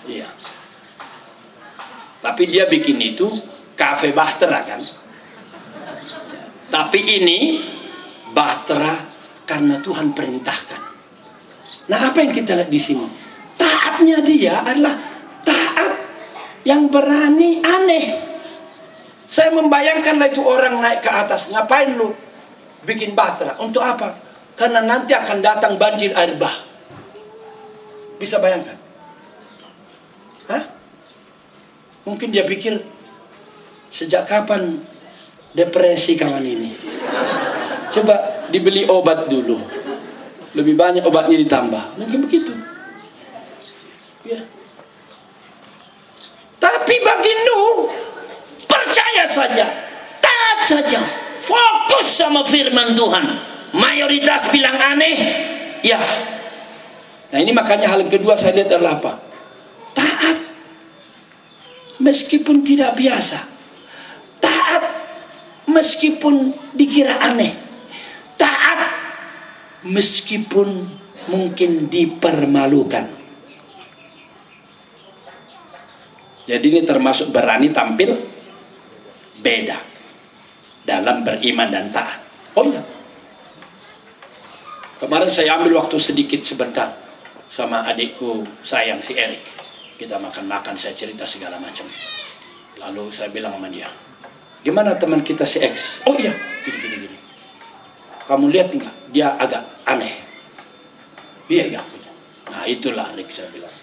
iya tapi dia bikin itu kafe bahtera kan. Tapi ini bahtera karena Tuhan perintahkan. Nah apa yang kita lihat di sini? Taatnya dia adalah taat yang berani aneh. Saya membayangkan itu orang naik ke atas. Ngapain lu bikin bahtera? Untuk apa? Karena nanti akan datang banjir air bah. Bisa bayangkan? Hah? Mungkin dia pikir sejak kapan depresi kawan ini. Coba dibeli obat dulu. Lebih banyak obatnya ditambah. Mungkin begitu. Ya. Tapi bagi Nuh percaya saja. Tak saja fokus sama firman Tuhan mayoritas bilang aneh ya nah ini makanya hal kedua saya lihat adalah apa taat meskipun tidak biasa. Taat meskipun dikira aneh. Taat meskipun mungkin dipermalukan. Jadi ini termasuk berani tampil beda dalam beriman dan taat. Oh iya. Kemarin saya ambil waktu sedikit sebentar sama adikku sayang si Erik kita makan-makan saya cerita segala macam. Lalu saya bilang sama dia gimana teman kita si X? Oh iya gini gini gini. Kamu lihat enggak? Dia agak aneh. Iya iya. Nah itulah Rick saya bilang.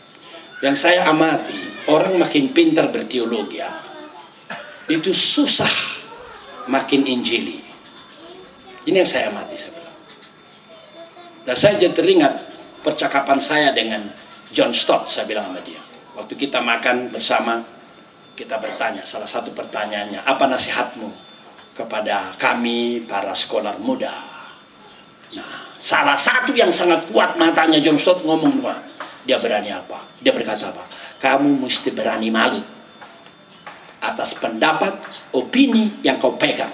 Yang saya amati orang makin pintar berteologi ya. Itu susah makin injili. Ini yang saya amati saya bilang. Dan saya jadi teringat percakapan saya dengan John Stott saya bilang sama dia waktu kita makan bersama kita bertanya salah satu pertanyaannya apa nasihatmu kepada kami para sekolah muda? Nah salah satu yang sangat kuat matanya John Stott ngomong apa dia berani apa? Dia berkata apa? Kamu mesti berani malu atas pendapat opini yang kau pegang.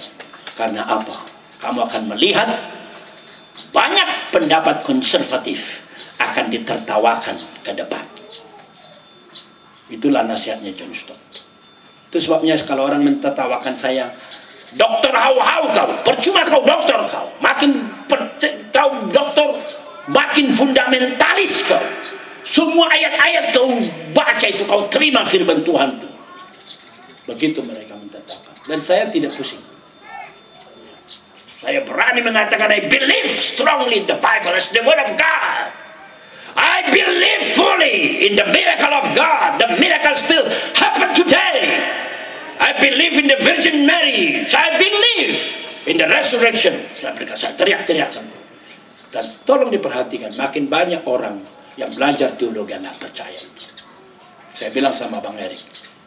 Karena apa? Kamu akan melihat banyak pendapat konservatif akan ditertawakan ke depan Itulah nasihatnya John Stott. Itu sebabnya kalau orang mentertawakan saya, dokter hau-hau kau, percuma kau dokter kau, makin kau dokter, makin fundamentalis kau. Semua ayat-ayat kau baca itu kau terima firman Tuhan itu. Begitu mereka mentertawakan. Dan saya tidak pusing. Saya berani mengatakan I believe strongly in the Bible as the word of God. I believe fully in the miracle of God. The miracle still happen today. I believe in the Virgin Mary. I believe in the resurrection. Saya berkata, teriak-teriakan. Dan tolong diperhatikan, makin banyak orang yang belajar teologi nggak percaya. Saya bilang sama Bang Erik,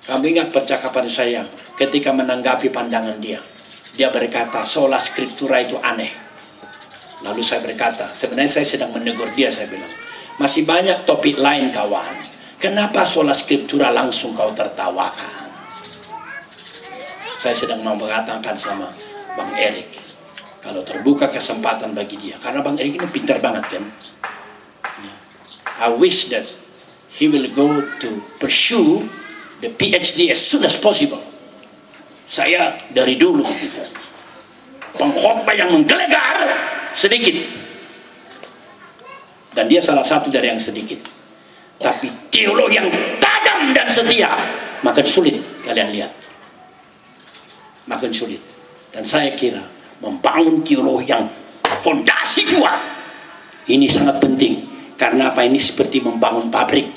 kamu ingat percakapan saya ketika menanggapi pandangan dia. Dia berkata, sola scriptura itu aneh. Lalu saya berkata, sebenarnya saya sedang menegur dia, saya bilang, masih banyak topik lain kawan. Kenapa sola scriptura langsung kau tertawakan? Saya sedang mau mengatakan sama Bang Erik. Kalau terbuka kesempatan bagi dia. Karena Bang Erik ini pintar banget kan. I wish that he will go to pursue the PhD as soon as possible. Saya dari dulu. Pengkhotbah yang menggelegar sedikit dan dia salah satu dari yang sedikit. Tapi teolog yang tajam dan setia makin sulit kalian lihat. Makin sulit. Dan saya kira membangun teolog yang fondasi kuat ini sangat penting. Karena apa? Ini seperti membangun pabrik.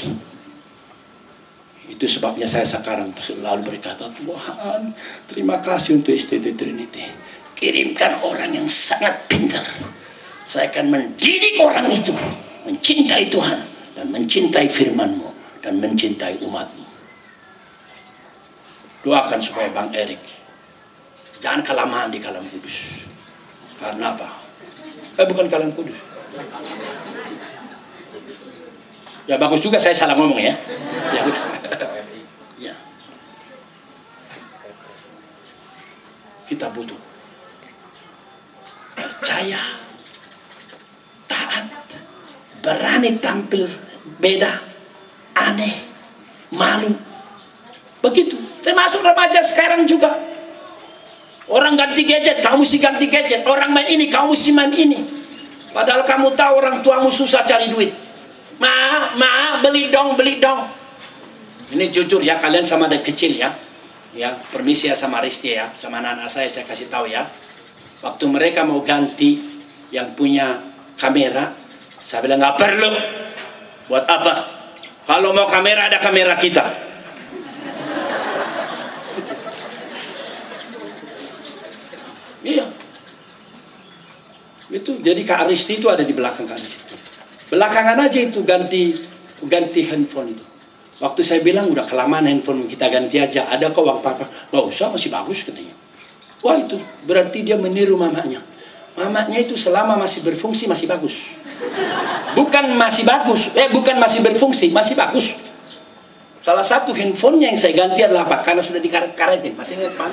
Itu sebabnya saya sekarang selalu berkata Tuhan terima kasih untuk STT Trinity. Kirimkan orang yang sangat pintar. Saya akan mendidik orang itu mencintai Tuhan dan mencintai firman-Mu dan mencintai umat-Mu. Doakan supaya Bang Erik jangan kelamaan di kalam kudus. Karena apa? Eh bukan kalam kudus. Ya bagus juga saya salah ngomong ya. Ya. Ya. Kita butuh percaya taat berani tampil beda aneh malu. Begitu. Termasuk remaja sekarang juga. Orang ganti gadget kamu mesti ganti gadget. Orang main ini kamu mesti main ini. Padahal kamu tahu orang tuamu susah cari duit. Ma ma beli dong beli dong. Ini jujur ya kalian sama ada kecil ya. Ya permisi ya sama Risti ya. Sama anak-anak saya saya kasih tahu ya. Waktu mereka mau ganti yang punya kamera saya bilang nggak perlu. Buat apa? Kalau mau kamera ada kamera kita. Iya. Itu jadi Kak Aristi itu ada di belakang Aristi. Belakangan aja itu ganti ganti handphone itu. Waktu saya bilang udah kelamaan handphone kita ganti aja. Ada kok uang papa? Gak usah masih bagus katanya. Wah itu berarti dia meniru mamanya. Mamanya itu selama masih berfungsi masih bagus. Bukan masih bagus, eh bukan masih berfungsi, masih bagus. Salah satu handphonenya yang saya ganti adalah apa? Karena sudah dikaret-karetin. Masih ingat Pak?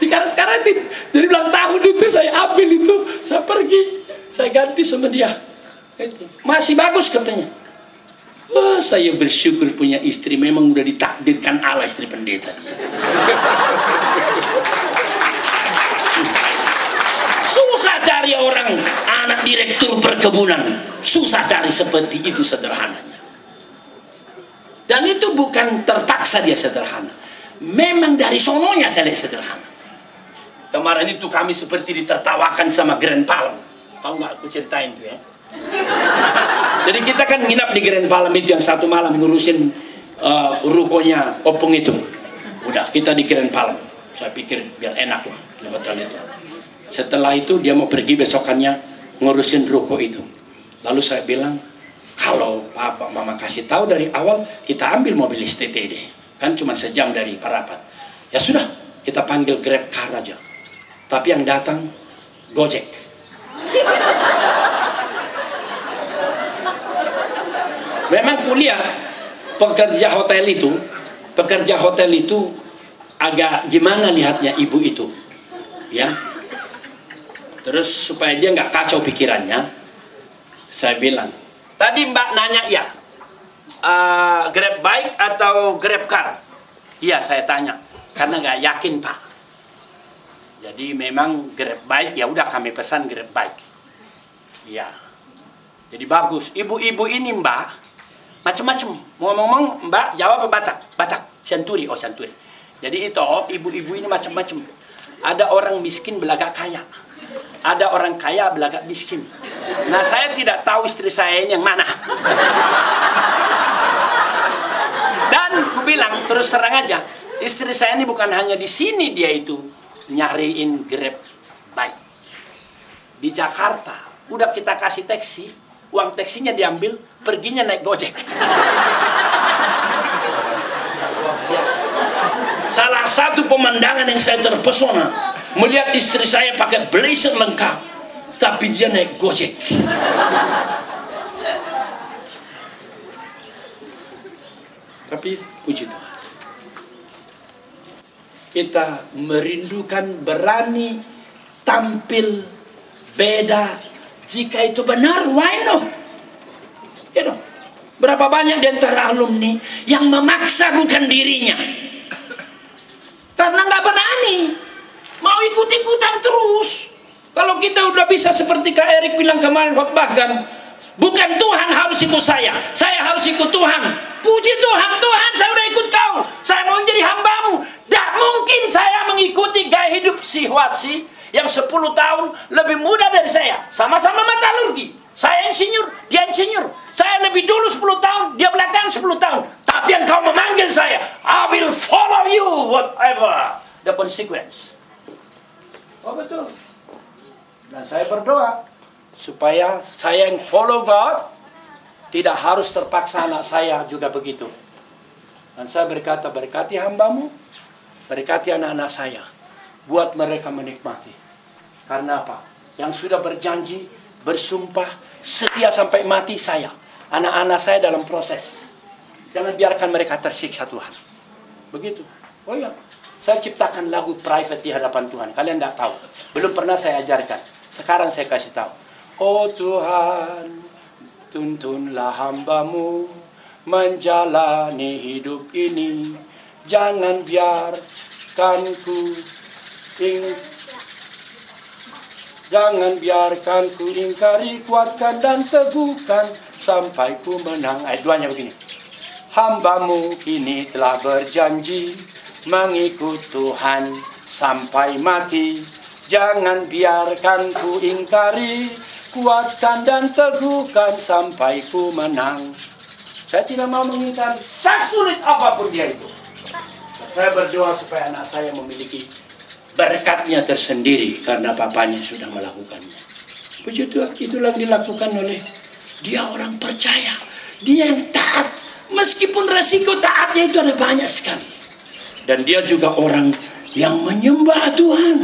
Dikaret-karetin. Jadi bilang tahun itu saya ambil itu, saya pergi, saya ganti sama dia. Itu. Masih bagus katanya. Wah, saya bersyukur punya istri. Memang udah ditakdirkan Allah istri pendeta. Susah cari orang anak direktur perkebunan. Susah cari seperti itu sederhananya. Dan itu bukan terpaksa dia sederhana. Memang dari sononya saya lihat sederhana. Kemarin itu kami seperti ditertawakan sama Grand Palm. Tahu nggak aku ceritain tuh ya. Jadi kita kan nginap di Grand Palm itu yang satu malam ngurusin uh, rukonya opung itu. Udah kita di Grand Palm. Saya pikir biar enak lah di hotel itu. Setelah itu dia mau pergi besokannya ngurusin ruko itu. Lalu saya bilang, kalau papa mama kasih tahu dari awal kita ambil mobil STTD. Kan cuma sejam dari Parapat. Ya sudah, kita panggil Grab car aja. Tapi yang datang Gojek. Memang kuliah pekerja hotel itu, pekerja hotel itu agak gimana lihatnya ibu itu, ya. Terus supaya dia nggak kacau pikirannya, saya bilang, tadi Mbak nanya ya, uh, Grab bike atau Grab car? Iya saya tanya, karena nggak yakin Pak. Jadi memang Grab bike ya udah kami pesan Grab bike. Iya. Jadi bagus. Ibu-ibu ini Mbak macam-macam. Ngomong-ngomong Mbak jawab apa Batak? Batak. Santuri. Oh Santuri. Jadi itu oh, ibu-ibu ini macam-macam. Ada orang miskin belagak kaya. Ada orang kaya belagak miskin. Nah saya tidak tahu istri saya ini yang mana. Dan ku bilang terus terang aja, istri saya ini bukan hanya di sini dia itu nyariin Grab bike. Di Jakarta, udah kita kasih taksi, uang taksinya diambil, perginya naik Gojek. Salah satu pemandangan yang saya terpesona, melihat istri saya pakai blazer lengkap, tapi dia naik Gojek. Tapi puji Tuhan. Kita merindukan berani tampil beda jika itu benar. Why no you know, berapa banyak di antara alumni yang memaksa bukan dirinya? Karena nggak berani mau ikut-ikutan terus kalau kita udah bisa seperti Kak Erik bilang kemarin khotbah kan bukan Tuhan harus ikut saya saya harus ikut Tuhan puji Tuhan Tuhan saya udah ikut kau saya mau menjadi hambamu tidak mungkin saya mengikuti gaya hidup si Huatsi yang 10 tahun lebih muda dari saya. Sama-sama metalurgi. Saya insinyur, dia insinyur. Saya lebih dulu 10 tahun, dia belakang 10 tahun. Tapi yang kau memanggil saya, I will follow you whatever the consequence. Oh betul. Dan saya berdoa supaya saya yang follow God tidak harus terpaksa anak saya juga begitu. Dan saya berkata, berkati hambamu, Berkati anak-anak saya. Buat mereka menikmati. Karena apa? Yang sudah berjanji, bersumpah, setia sampai mati saya. Anak-anak saya dalam proses. Jangan biarkan mereka tersiksa Tuhan. Begitu. Oh iya. Saya ciptakan lagu private di hadapan Tuhan. Kalian tidak tahu. Belum pernah saya ajarkan. Sekarang saya kasih tahu. Oh Tuhan, tuntunlah hambamu menjalani hidup ini jangan biarkan ku ing jangan biarkan ku ingkari kuatkan dan teguhkan sampai ku menang ayat duanya begini hambamu ini telah berjanji mengikut Tuhan sampai mati jangan biarkan ku ingkari kuatkan dan teguhkan sampai ku menang saya tidak mau mengingkari sulit apa pun dia itu. Saya berdoa supaya anak saya memiliki berkatnya tersendiri karena papanya sudah melakukannya. Puji Tuhan, itulah dilakukan oleh dia orang percaya. Dia yang taat. Meskipun resiko taatnya itu ada banyak sekali. Dan dia juga orang yang menyembah Tuhan.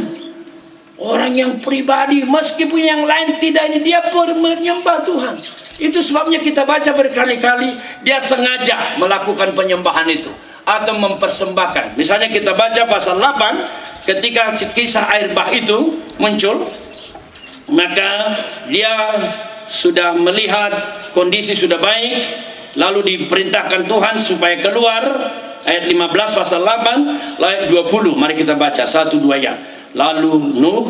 Orang yang pribadi meskipun yang lain tidak ini dia pun menyembah Tuhan. Itu sebabnya kita baca berkali-kali dia sengaja melakukan penyembahan itu atau mempersembahkan. Misalnya kita baca pasal 8 ketika kisah air bah itu muncul maka dia sudah melihat kondisi sudah baik lalu diperintahkan Tuhan supaya keluar ayat 15 pasal 8 ayat 20 mari kita baca satu dua ya. Lalu Nuh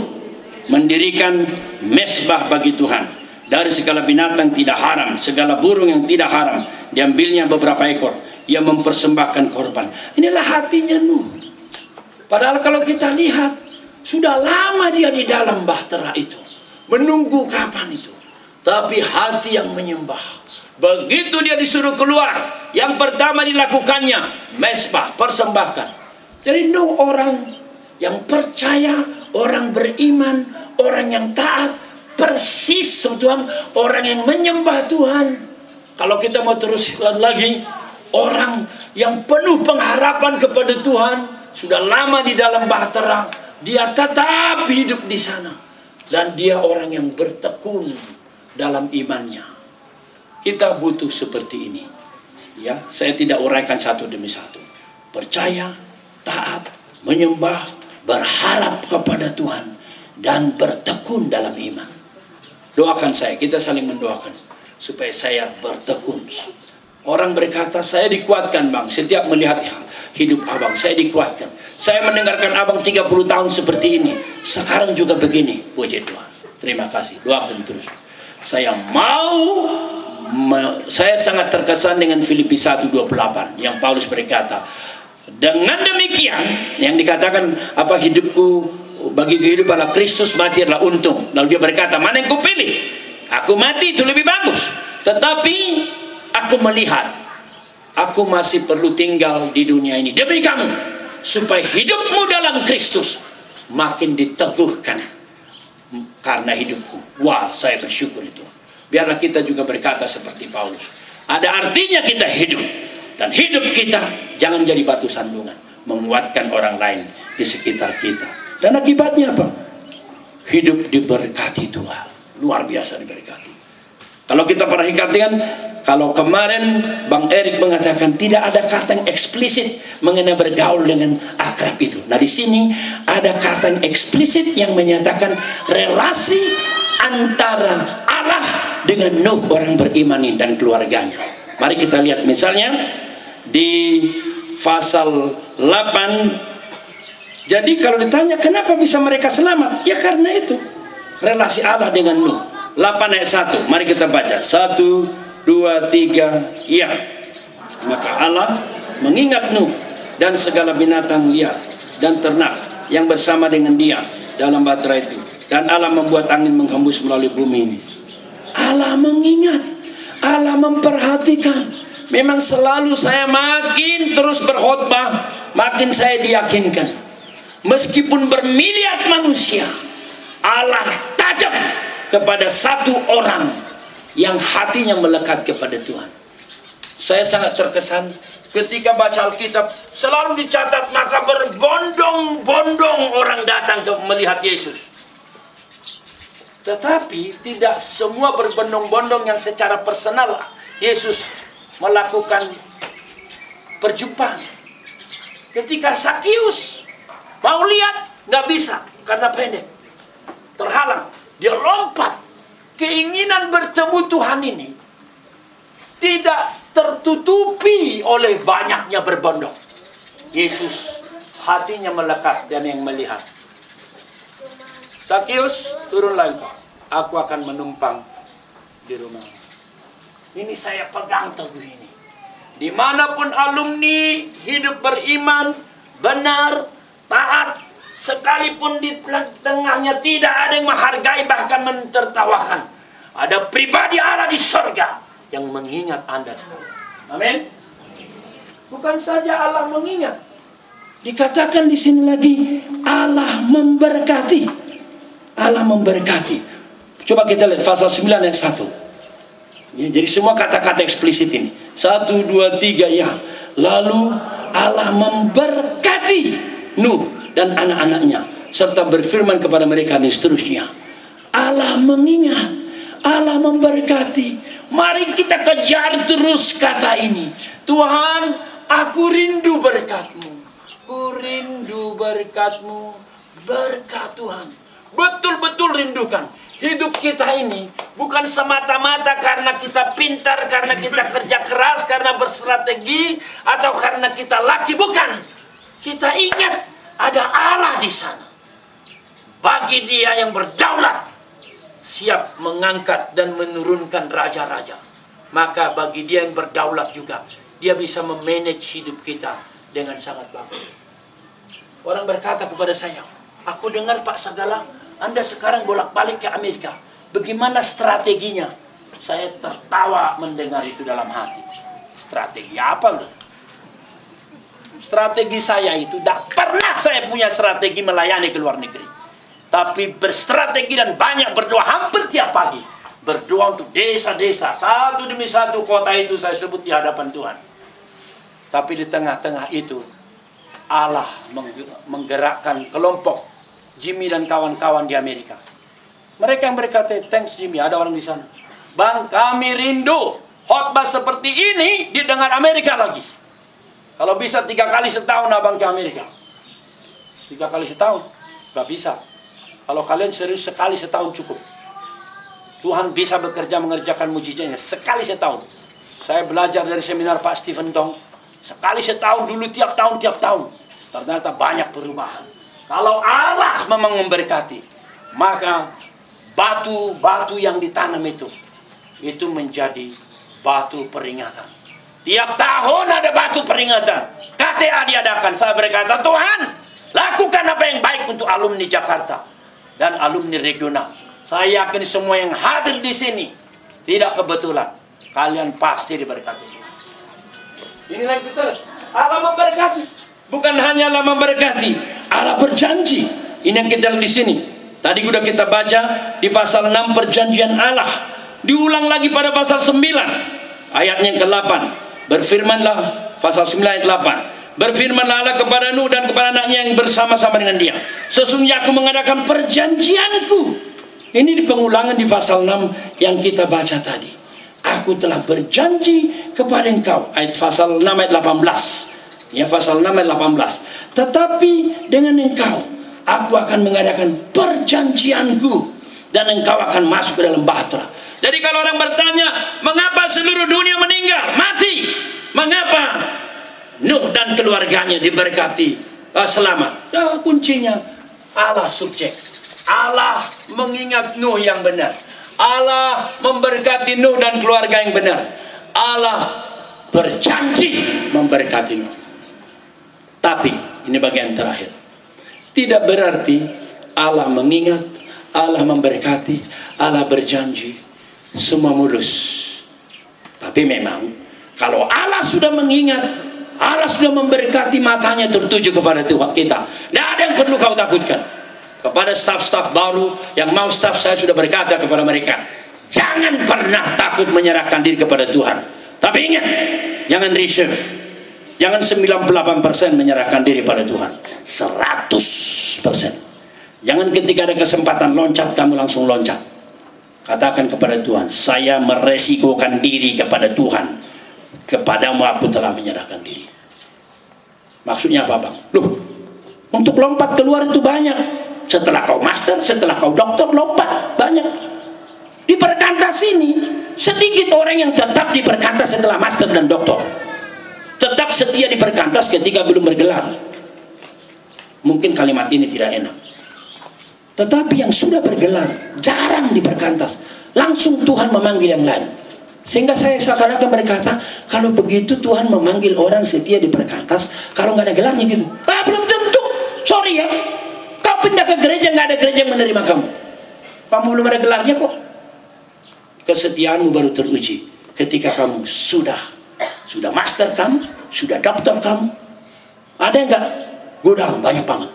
mendirikan mesbah bagi Tuhan. Dari segala binatang tidak haram segala burung yang tidak haram diambilnya beberapa ekor. Ia mempersembahkan korban. Inilah hatinya Nuh. Padahal kalau kita lihat sudah lama dia di dalam bahtera itu. Menunggu kapan itu? Tapi hati yang menyembah. Begitu dia disuruh keluar, yang pertama dilakukannya mesbah, persembahkan. Jadi no orang yang percaya, orang beriman, orang yang taat, persis Tuhan, orang yang menyembah Tuhan. Kalau kita mau terus lagi, orang yang penuh pengharapan kepada Tuhan, sudah lama di dalam bahtera, dia tetap hidup di sana. Dan dia orang yang bertekun dalam imannya. Kita butuh seperti ini. Ya, saya tidak uraikan satu demi satu. Percaya, taat, menyembah, berharap kepada Tuhan dan bertekun dalam iman. Doakan saya, kita saling mendoakan supaya saya bertekun. Orang berkata, saya dikuatkan bang, setiap melihat hidup abang, saya dikuatkan. Saya mendengarkan abang 30 tahun seperti ini, sekarang juga begini. Puji Tuhan. Terima kasih, doakan terus. Saya mau saya sangat terkesan dengan Filipi 1:28 yang Paulus berkata, dengan demikian yang dikatakan apa hidupku bagi kehidupan Kristus mati adalah untung. Lalu dia berkata, mana yang kupilih? Aku mati itu lebih bagus. Tetapi aku melihat aku masih perlu tinggal di dunia ini demi kamu supaya hidupmu dalam Kristus makin diteguhkan karena hidupku. Wah, saya bersyukur itu. Biarlah kita juga berkata seperti Paulus. Ada artinya kita hidup. Dan hidup kita jangan jadi batu sandungan. Menguatkan orang lain di sekitar kita. Dan akibatnya apa? Hidup diberkati Tuhan. Luar biasa diberkati. Kalau kita perhatikan kalau kemarin Bang Erik mengatakan tidak ada kata yang eksplisit mengenai bergaul dengan akrab itu. Nah di sini ada kata yang eksplisit yang menyatakan relasi antara dengan Nuh orang beriman dan keluarganya. Mari kita lihat misalnya di pasal 8 jadi kalau ditanya kenapa bisa mereka selamat? Ya karena itu relasi Allah dengan Nuh. 8 ayat 1. Mari kita baca. 1 dua, tiga, iya. Maka Allah mengingat Nuh dan segala binatang liar dan ternak yang bersama dengan dia dalam batra itu. Dan Allah membuat angin menghembus melalui bumi ini. Allah mengingat, Allah memperhatikan. Memang selalu saya makin terus berkhotbah, makin saya diyakinkan. Meskipun bermiliar manusia, Allah tajam kepada satu orang yang hatinya melekat kepada Tuhan. Saya sangat terkesan ketika baca Alkitab selalu dicatat maka berbondong-bondong orang datang ke melihat Yesus. Tetapi tidak semua berbondong-bondong yang secara personal Yesus melakukan perjumpaan. Ketika Sakius mau lihat nggak bisa karena pendek, terhalang, dia lompat keinginan bertemu Tuhan ini tidak tertutupi oleh banyaknya berbondong. Yesus hatinya melekat dan yang melihat. Sakius, turunlah engkau. Aku akan menumpang di rumah. Ini saya pegang teguh ini. Di mana pun alumni hidup beriman, benar, taat, Sekalipun di tengahnya tidak ada yang menghargai bahkan mentertawakan. Ada pribadi Allah di sorga yang mengingat Anda sekarang. Amin. Bukan saja Allah mengingat. Dikatakan di sini lagi Allah memberkati. Allah memberkati. Coba kita lihat pasal 9 ayat 1. Ya, jadi semua kata-kata eksplisit ini. Satu, dua, tiga, ya. Lalu Allah memberkati Nuh dan anak-anaknya serta berfirman kepada mereka dan seterusnya. Allah mengingat, Allah memberkati. Mari kita kejar terus kata ini. Tuhan, aku rindu berkatmu. Ku rindu berkatmu. Berkat Tuhan. Betul-betul rindukan. Hidup kita ini bukan semata-mata karena kita pintar, karena kita kerja keras, karena berstrategi, atau karena kita laki. Bukan. Kita ingat ada Allah di sana. Bagi dia yang berdaulat, siap mengangkat dan menurunkan raja-raja. Maka bagi dia yang berdaulat juga, dia bisa memanage hidup kita dengan sangat bagus. Orang berkata kepada saya, aku dengar Pak Sagala, Anda sekarang bolak-balik ke Amerika. Bagaimana strateginya? Saya tertawa mendengar itu dalam hati. Strategi apa loh? Strategi saya itu tidak pernah saya punya strategi melayani ke luar negeri. Tapi berstrategi dan banyak berdoa hampir tiap pagi. Berdoa untuk desa-desa. Satu demi satu kota itu saya sebut di hadapan Tuhan. Tapi di tengah-tengah itu Allah menggerakkan kelompok Jimmy dan kawan-kawan di Amerika. Mereka yang berkata, thanks Jimmy, ada orang di sana. Bang, kami rindu khotbah seperti ini didengar Amerika lagi. Kalau bisa tiga kali setahun abang ke Amerika. Tiga kali setahun. Gak bisa. Kalau kalian serius sekali setahun cukup. Tuhan bisa bekerja mengerjakan mujizatnya sekali setahun. Saya belajar dari seminar Pak Stephen Tong. Sekali setahun dulu tiap tahun tiap tahun. Ternyata banyak perubahan. Kalau Allah memang memberkati, maka batu-batu yang ditanam itu itu menjadi batu peringatan. Tiap tahun ada batu peringatan. KTA diadakan. Saya berkata, Tuhan, lakukan apa yang baik untuk alumni Jakarta dan alumni regional. Saya yakin semua yang hadir di sini tidak kebetulan. Kalian pasti diberkati. Inilah kita. Allah memberkati. Bukan hanya Allah memberkati, Allah berjanji. Ini yang kita lihat di sini. Tadi sudah kita baca di pasal 6 perjanjian Allah. Diulang lagi pada pasal 9 ayatnya yang ke-8. Berfirmanlah pasal 9 ayat 8. Berfirmanlah Allah kepada Nuh dan kepada anaknya yang bersama-sama dengan dia. Sesungguhnya aku mengadakan perjanjianku. Ini di pengulangan di pasal 6 yang kita baca tadi. Aku telah berjanji kepada engkau. Ayat pasal 6 ayat 18. Ya pasal 6 ayat 18. Tetapi dengan engkau aku akan mengadakan perjanjianku dan engkau akan masuk ke dalam bahtera jadi kalau orang bertanya, mengapa seluruh dunia meninggal, mati? Mengapa Nuh dan keluarganya diberkati uh, selamat? Ya, kuncinya Allah subjek. Allah mengingat Nuh yang benar. Allah memberkati Nuh dan keluarga yang benar. Allah berjanji memberkati Nuh. Tapi ini bagian terakhir. Tidak berarti Allah mengingat, Allah memberkati, Allah berjanji semua mulus. Tapi memang kalau Allah sudah mengingat, Allah sudah memberkati matanya tertuju kepada Tuhan kita. Tidak ada yang perlu kau takutkan. Kepada staf-staf baru yang mau staf saya sudah berkata kepada mereka, jangan pernah takut menyerahkan diri kepada Tuhan. Tapi ingat, jangan reserve. Jangan 98% menyerahkan diri pada Tuhan. 100%. Jangan ketika ada kesempatan loncat, kamu langsung loncat. Katakan kepada Tuhan, saya meresikokan diri kepada Tuhan. Kepadamu aku telah menyerahkan diri. Maksudnya apa bang? Loh, untuk lompat keluar itu banyak. Setelah kau master, setelah kau dokter, lompat. Banyak. Di perkantas ini, sedikit orang yang tetap di perkantas setelah master dan dokter. Tetap setia di perkantas ketika belum bergelar. Mungkin kalimat ini tidak enak. Tetapi yang sudah bergelar jarang diperkantas. Langsung Tuhan memanggil yang lain. Sehingga saya seakan-akan berkata, kalau begitu Tuhan memanggil orang setia di perkantas, kalau nggak ada gelarnya gitu. Ah, belum tentu. Sorry ya. Kau pindah ke gereja nggak ada gereja yang menerima kamu. Kamu belum ada gelarnya kok. Kesetiaanmu baru teruji ketika kamu sudah sudah master kamu, sudah dokter kamu. Ada nggak? Godaan banyak banget.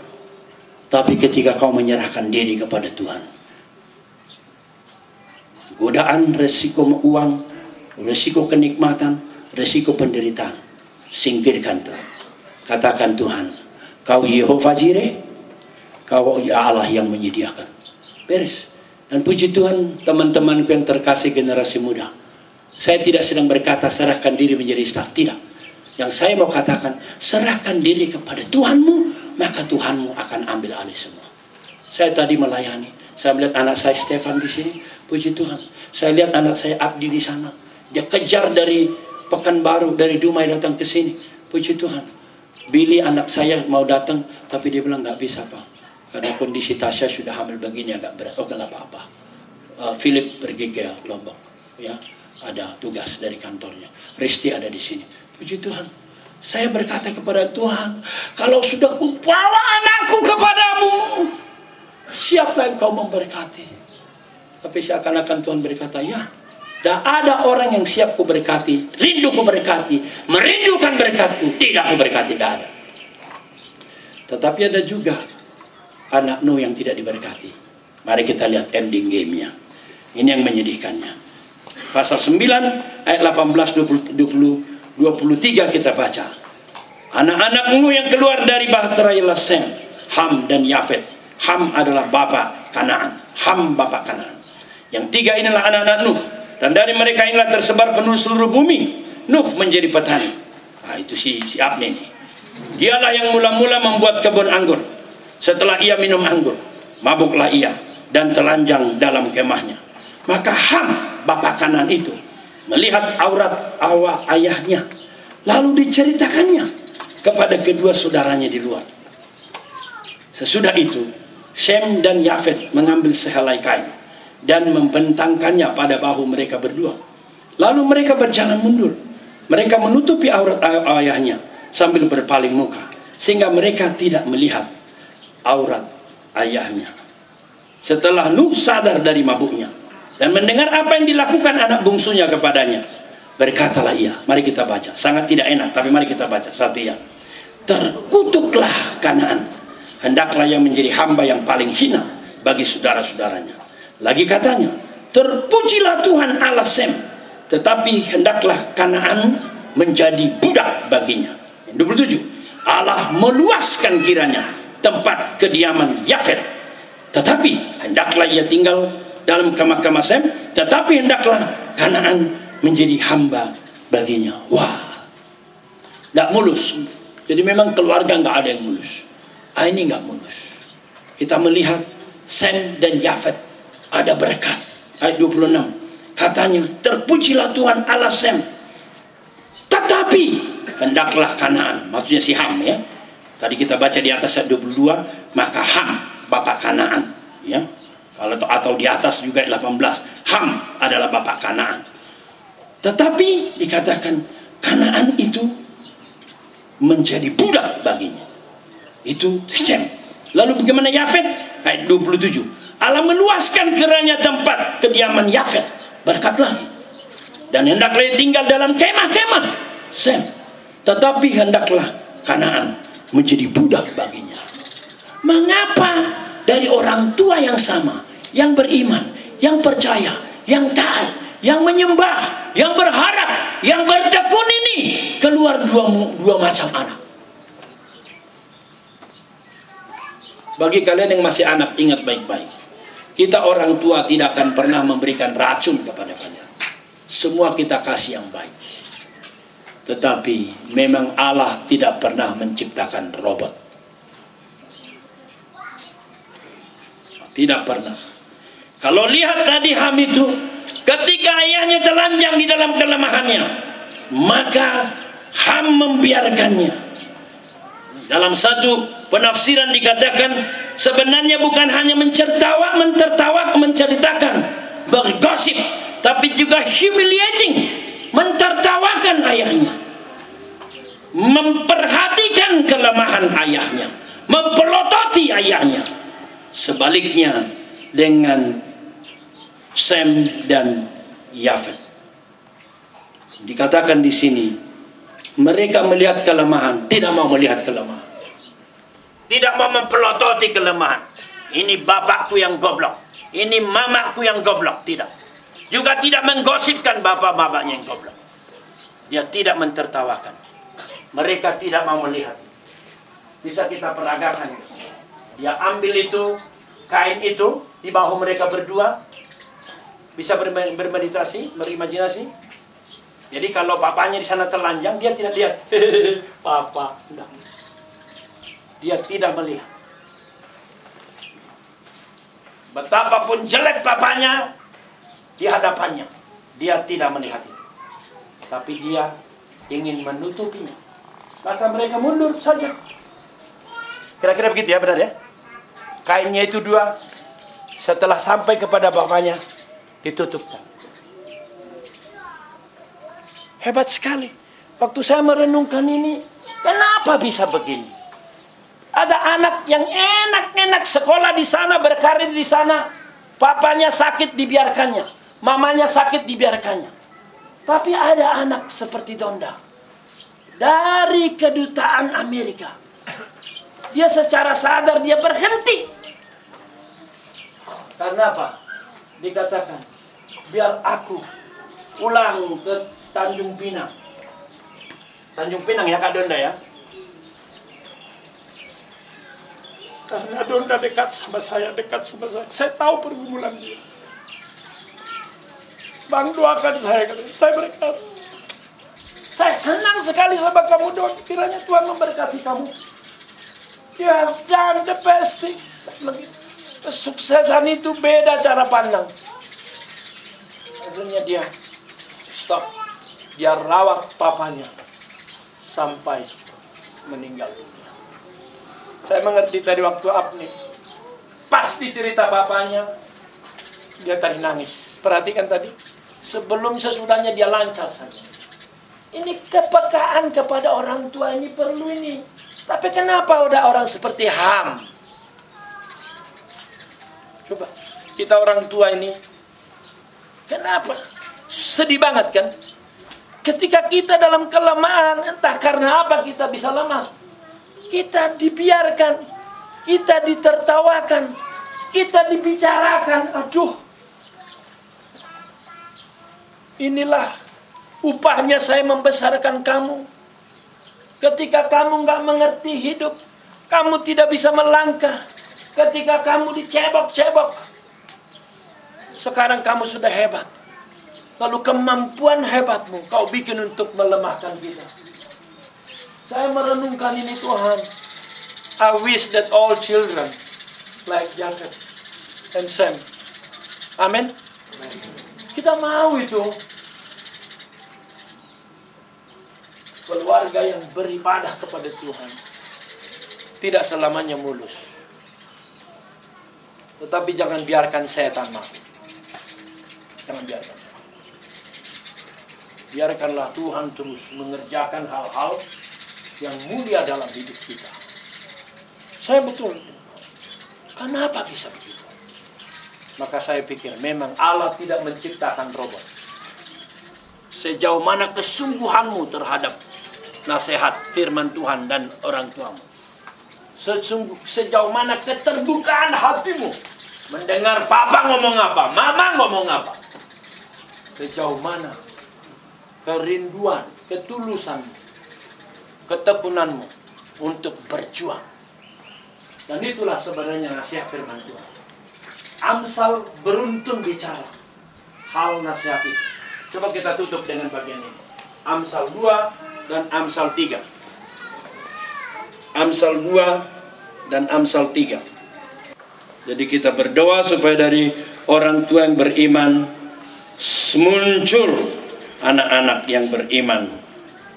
Tapi ketika kau menyerahkan diri kepada Tuhan, godaan, resiko uang, resiko kenikmatan, resiko penderitaan, singkirkan Tuhan. Katakan Tuhan, kau Yehova Jireh, Kau ya Allah yang menyediakan. Beres. Dan puji Tuhan teman-temanku yang terkasih generasi muda. Saya tidak sedang berkata serahkan diri menjadi staf. Tidak. Yang saya mau katakan, serahkan diri kepada Tuhanmu, maka Tuhanmu akan ambil alih semua. Saya tadi melayani. Saya melihat anak saya Stefan di sini. Puji Tuhan. Saya lihat anak saya Abdi di sana. Dia kejar dari Pekanbaru, dari Dumai datang ke sini. Puji Tuhan. Billy anak saya mau datang, tapi dia bilang nggak bisa pak. Karena kondisi Tasya sudah hamil begini agak berat. Oh nggak apa-apa. Uh, Philip pergi ke Lombok. Ya, ada tugas dari kantornya. Risti ada di sini. Puji Tuhan. Saya berkata kepada Tuhan, kalau sudah kubawa anakku kepadamu, siapa yang kau memberkati? Tapi seakan-akan Tuhan berkata, ya, tidak ada orang yang siap ku berkati, rindu ku berkati, merindukan berkatku, tidak ku berkati, tidak ada. Tetapi ada juga anak Nuh yang tidak diberkati. Mari kita lihat ending gamenya. Ini yang menyedihkannya. Pasal 9 ayat 18 20, 20 23 kita baca. Anak-anak Nuh yang keluar dari bahtera ialah Sem, Ham dan Yafet. Ham adalah bapak Kanaan. Ham bapak Kanaan. Yang tiga inilah anak-anak Nuh. Dan dari mereka inilah tersebar penuh seluruh bumi. Nuh menjadi petani. Nah, itu si, si Abne ini. Dialah yang mula-mula membuat kebun anggur. Setelah ia minum anggur, mabuklah ia dan telanjang dalam kemahnya. Maka Ham, bapak kanan itu, melihat aurat awak ayahnya. Lalu diceritakannya kepada kedua saudaranya di luar. Sesudah itu, Shem dan Yafet mengambil sehelai kain dan membentangkannya pada bahu mereka berdua. Lalu mereka berjalan mundur. Mereka menutupi aurat ayahnya sambil berpaling muka sehingga mereka tidak melihat aurat ayahnya. Setelah Nuh sadar dari mabuknya dan mendengar apa yang dilakukan anak bungsunya kepadanya, berkatalah ia, mari kita baca. Sangat tidak enak, tapi mari kita baca. Satu ya. Terkutuklah Kanaan. Hendaklah yang menjadi hamba yang paling hina bagi saudara-saudaranya. Lagi katanya, terpujilah Tuhan Allah Sem, tetapi hendaklah Kanaan menjadi budak baginya. 27. Allah meluaskan kiranya tempat kediaman Yafet. Tetapi hendaklah ia tinggal dalam kemah-kemah Sem, tetapi hendaklah Kanaan menjadi hamba baginya. Wah, tidak mulus. Jadi memang keluarga nggak ada yang mulus. Ah, ini nggak mulus. Kita melihat Sem dan Yafet ada berkat. Ayat 26. Katanya, terpujilah Tuhan Allah Sem. Tetapi, hendaklah Kanaan. Maksudnya si Ham ya. Tadi kita baca di atas ayat 22. Maka Ham, bapak Kanaan. Ya. Kalau atau di atas juga 18. Ham adalah bapak Kanaan. Tetapi dikatakan Kanaan itu menjadi budak baginya. Itu Sem. Lalu bagaimana Yafet? Ayat 27. Allah meluaskan keranya tempat kediaman Yafet. Berkat lagi. Dan hendaklah tinggal dalam kemah-kemah. Sem. Tetapi hendaklah Kanaan menjadi budak baginya. Mengapa dari orang tua yang sama, yang beriman, yang percaya, yang taat, yang menyembah, yang berharap, yang bertekun ini keluar dua, dua macam anak. Bagi kalian yang masih anak, ingat baik-baik. Kita orang tua tidak akan pernah memberikan racun kepada kalian. Semua kita kasih yang baik. Tetapi memang Allah tidak pernah menciptakan robot. Tidak pernah. Kalau lihat tadi Ham itu, ketika ayahnya telanjang di dalam kelemahannya, maka Ham membiarkannya. Dalam satu penafsiran dikatakan sebenarnya bukan hanya mencertawa, mentertawa, menceritakan, bergosip, tapi juga humiliating, mentertawakan ayahnya, memperhatikan kelemahan ayahnya, mempelototi ayahnya. Sebaliknya dengan Sem dan Yafet. Dikatakan di sini, mereka melihat kelemahan, tidak mau melihat kelemahan. Tidak mau mempelototi kelemahan. Ini bapakku yang goblok. Ini mamaku yang goblok. Tidak. Juga tidak menggosipkan bapak-bapaknya yang goblok. Dia tidak mentertawakan. Mereka tidak mau melihat. Bisa kita peragakan. Dia ambil itu, kain itu, di bahu mereka berdua. Bisa bermeditasi, berimajinasi. Jadi kalau papanya di sana telanjang, dia tidak lihat. Papa, enggak. Dia tidak melihat. Betapapun jelek papanya di hadapannya, dia tidak melihat. Tapi dia ingin menutupinya. Maka mereka mundur saja. Kira-kira begitu ya, benar ya? Kainnya itu dua. Setelah sampai kepada bapaknya, ditutupkan. Hebat sekali. Waktu saya merenungkan ini, kenapa bisa begini? Ada anak yang enak-enak sekolah di sana, berkarir di sana. Papanya sakit dibiarkannya. Mamanya sakit dibiarkannya. Tapi ada anak seperti Donda. Dari kedutaan Amerika dia secara sadar dia berhenti. Karena apa? Dikatakan, biar aku pulang ke Tanjung Pinang. Tanjung Pinang ya Kak Donda ya? Karena Donda dekat sama saya, dekat sama saya. Saya tahu pergumulan dia. Bang doakan saya, saya berkata, saya senang sekali sama kamu Don. Kiranya Tuhan memberkati kamu. Ya, jangan the best. Kesuksesan itu beda cara pandang. Akhirnya dia stop. Dia rawat papanya sampai meninggal dunia. Saya mengerti tadi waktu Abni. Pasti cerita papanya. Dia tadi nangis. Perhatikan tadi. Sebelum sesudahnya dia lancar saja. Ini kepekaan kepada orang tua ini perlu ini. Tapi kenapa udah orang seperti Ham? Coba, kita orang tua ini, kenapa? Sedih banget kan? Ketika kita dalam kelemahan, entah karena apa kita bisa lemah. Kita dibiarkan, kita ditertawakan, kita dibicarakan. Aduh, inilah upahnya saya membesarkan kamu. Ketika kamu nggak mengerti hidup, kamu tidak bisa melangkah. Ketika kamu dicebok-cebok, sekarang kamu sudah hebat. Lalu kemampuan hebatmu kau bikin untuk melemahkan kita. Saya merenungkan ini Tuhan. I wish that all children like Jacob and Sam. Amin. Kita mau itu. keluarga yang beribadah kepada Tuhan tidak selamanya mulus. Tetapi jangan biarkan setan masuk. Jangan biarkan. Biarkanlah Tuhan terus mengerjakan hal-hal yang mulia dalam hidup kita. Saya betul. Kenapa bisa begitu? Maka saya pikir memang Allah tidak menciptakan robot. Sejauh mana kesungguhanmu terhadap nasihat firman Tuhan dan orang tuamu. Sesungguh, sejauh mana keterbukaan hatimu mendengar papa ngomong apa, mama ngomong apa. Sejauh mana kerinduan, ketulusan, ketekunanmu untuk berjuang. Dan itulah sebenarnya nasihat firman Tuhan. Amsal beruntun bicara hal nasihat itu. Coba kita tutup dengan bagian ini. Amsal 2 dan Amsal 3. Amsal 2 dan Amsal 3. Jadi kita berdoa supaya dari orang tua yang beriman muncul anak-anak yang beriman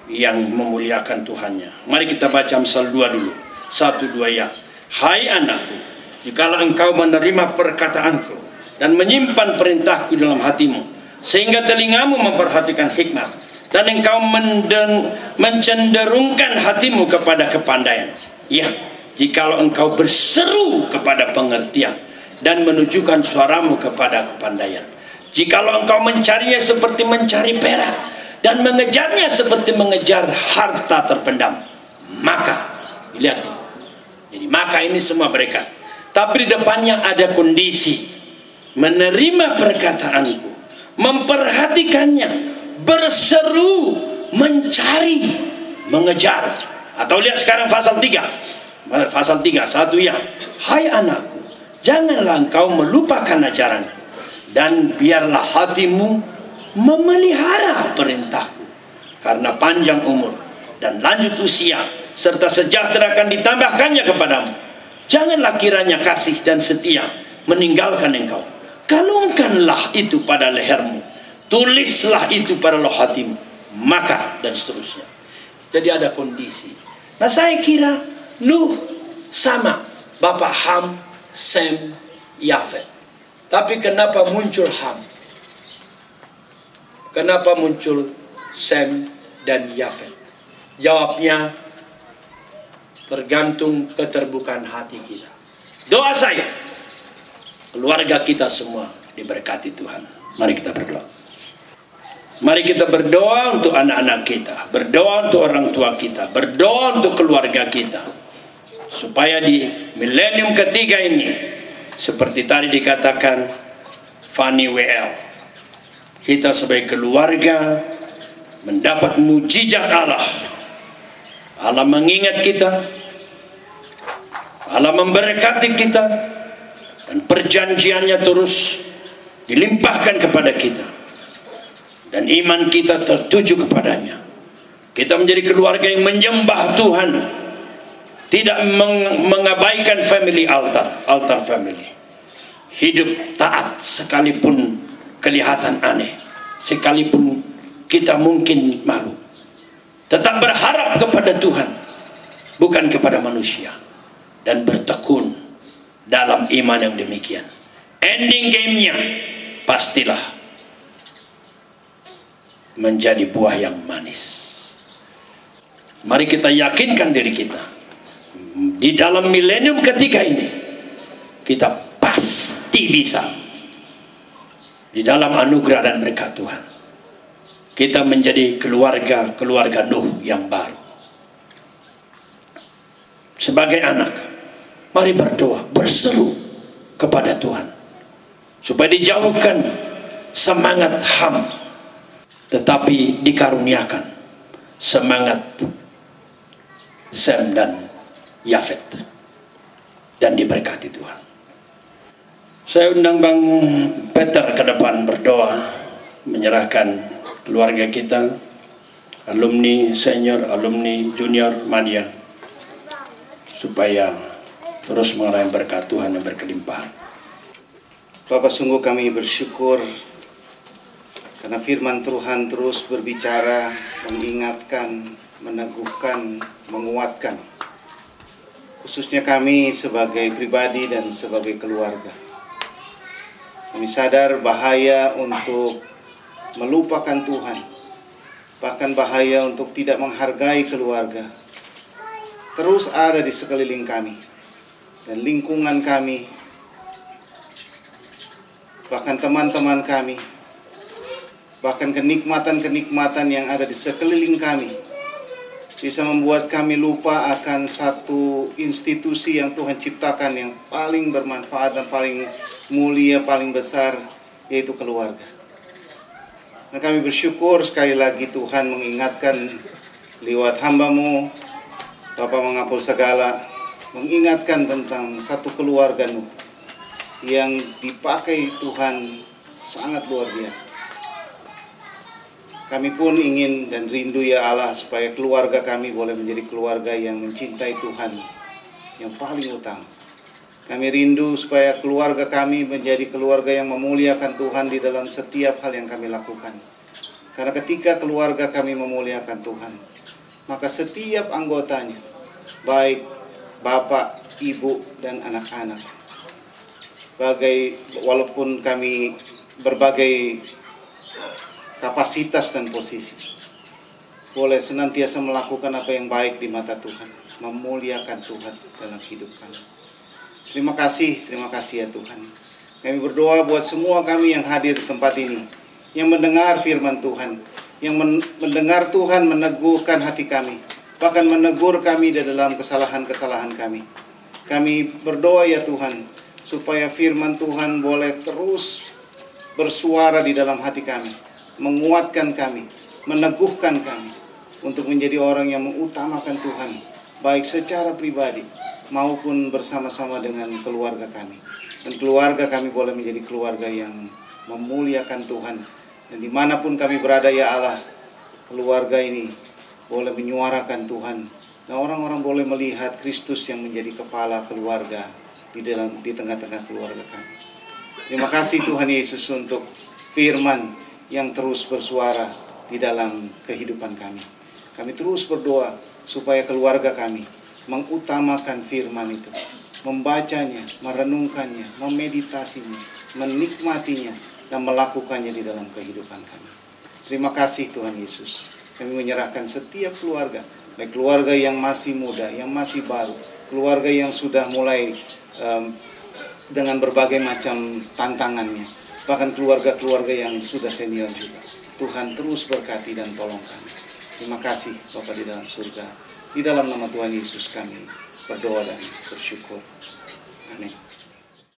yang memuliakan Tuhannya. Mari kita baca Amsal 2 dulu. Satu dua ya. Hai anakku, jikalau engkau menerima perkataanku dan menyimpan perintahku dalam hatimu, sehingga telingamu memperhatikan hikmat, dan engkau menden, mencenderungkan hatimu kepada kepandaian. Ya, jikalau engkau berseru kepada pengertian dan menunjukkan suaramu kepada kepandaian. Jikalau engkau mencarinya seperti mencari perak dan mengejarnya seperti mengejar harta terpendam, maka lihat ini. Jadi maka ini semua berkat. Tapi di depannya ada kondisi menerima perkataanku, memperhatikannya, berseru, mencari, mengejar. Atau lihat sekarang pasal 3. pasal 3 satu yang hai anakku janganlah engkau melupakan ajaran dan biarlah hatimu memelihara perintahku. Karena panjang umur dan lanjut usia serta sejahtera akan ditambahkannya kepadamu. Janganlah kiranya kasih dan setia meninggalkan engkau. Kalungkanlah itu pada lehermu. Tulislah itu pada loh hatimu. Maka dan seterusnya. Jadi ada kondisi. Nah saya kira Nuh sama Bapak Ham Sem Yafet tapi kenapa muncul Ham kenapa muncul Sem dan Yafet jawabnya tergantung keterbukaan hati kita doa saya keluarga kita semua diberkati Tuhan. Mari kita berdoa. Mari kita berdoa untuk anak-anak kita, berdoa untuk orang tua kita, berdoa untuk keluarga kita. Supaya di milenium ketiga ini, seperti tadi dikatakan Fanny WL, kita sebagai keluarga mendapat mujizat Allah. Allah mengingat kita, Allah memberkati kita, dan perjanjiannya terus dilimpahkan kepada kita. Dan iman kita tertuju kepadanya. Kita menjadi keluarga yang menyembah Tuhan tidak meng mengabaikan family altar altar family hidup taat sekalipun kelihatan aneh sekalipun kita mungkin malu tetap berharap kepada Tuhan bukan kepada manusia dan bertekun dalam iman yang demikian. Ending gamenya pastilah menjadi buah yang manis. Mari kita yakinkan diri kita. Di dalam milenium ketiga ini, kita pasti bisa. Di dalam anugerah dan berkat Tuhan. Kita menjadi keluarga-keluarga Nuh yang baru. Sebagai anak, Mari berdoa, berseru kepada Tuhan. Supaya dijauhkan semangat ham. Tetapi dikaruniakan semangat Sem dan Yafet. Dan diberkati Tuhan. Saya undang Bang Peter ke depan berdoa. Menyerahkan keluarga kita. Alumni senior, alumni junior, mania. Supaya terus mengalami berkat Tuhan yang berkelimpahan. Bapak sungguh kami bersyukur karena firman Tuhan terus berbicara, mengingatkan, meneguhkan, menguatkan. Khususnya kami sebagai pribadi dan sebagai keluarga. Kami sadar bahaya untuk melupakan Tuhan. Bahkan bahaya untuk tidak menghargai keluarga. Terus ada di sekeliling kami dan lingkungan kami, bahkan teman-teman kami, bahkan kenikmatan-kenikmatan yang ada di sekeliling kami, bisa membuat kami lupa akan satu institusi yang Tuhan ciptakan yang paling bermanfaat dan paling mulia, paling besar, yaitu keluarga. Nah kami bersyukur sekali lagi Tuhan mengingatkan lewat hambamu, Bapak mengampun segala mengingatkan tentang satu keluarga yang dipakai Tuhan sangat luar biasa. Kami pun ingin dan rindu ya Allah supaya keluarga kami boleh menjadi keluarga yang mencintai Tuhan yang paling utama. Kami rindu supaya keluarga kami menjadi keluarga yang memuliakan Tuhan di dalam setiap hal yang kami lakukan. Karena ketika keluarga kami memuliakan Tuhan, maka setiap anggotanya, baik bapak, ibu, dan anak-anak. Bagai walaupun kami berbagai kapasitas dan posisi, boleh senantiasa melakukan apa yang baik di mata Tuhan, memuliakan Tuhan dalam hidup kami. Terima kasih, terima kasih ya Tuhan. Kami berdoa buat semua kami yang hadir di tempat ini, yang mendengar firman Tuhan, yang mendengar Tuhan meneguhkan hati kami, bahkan menegur kami di dalam kesalahan-kesalahan kami. Kami berdoa ya Tuhan, supaya firman Tuhan boleh terus bersuara di dalam hati kami, menguatkan kami, meneguhkan kami untuk menjadi orang yang mengutamakan Tuhan, baik secara pribadi maupun bersama-sama dengan keluarga kami. Dan keluarga kami boleh menjadi keluarga yang memuliakan Tuhan. Dan di mana pun kami berada ya Allah, keluarga ini boleh menyuarakan Tuhan. Dan orang-orang boleh melihat Kristus yang menjadi kepala keluarga di dalam di tengah-tengah keluarga kami. Terima kasih Tuhan Yesus untuk firman yang terus bersuara di dalam kehidupan kami. Kami terus berdoa supaya keluarga kami mengutamakan firman itu, membacanya, merenungkannya, memeditasinya, menikmatinya, dan melakukannya di dalam kehidupan kami. Terima kasih Tuhan Yesus. Kami menyerahkan setiap keluarga, baik keluarga yang masih muda, yang masih baru, keluarga yang sudah mulai um, dengan berbagai macam tantangannya, bahkan keluarga-keluarga yang sudah senior juga. Tuhan terus berkati dan tolong kami. Terima kasih Bapak di dalam surga. Di dalam nama Tuhan Yesus kami berdoa dan bersyukur.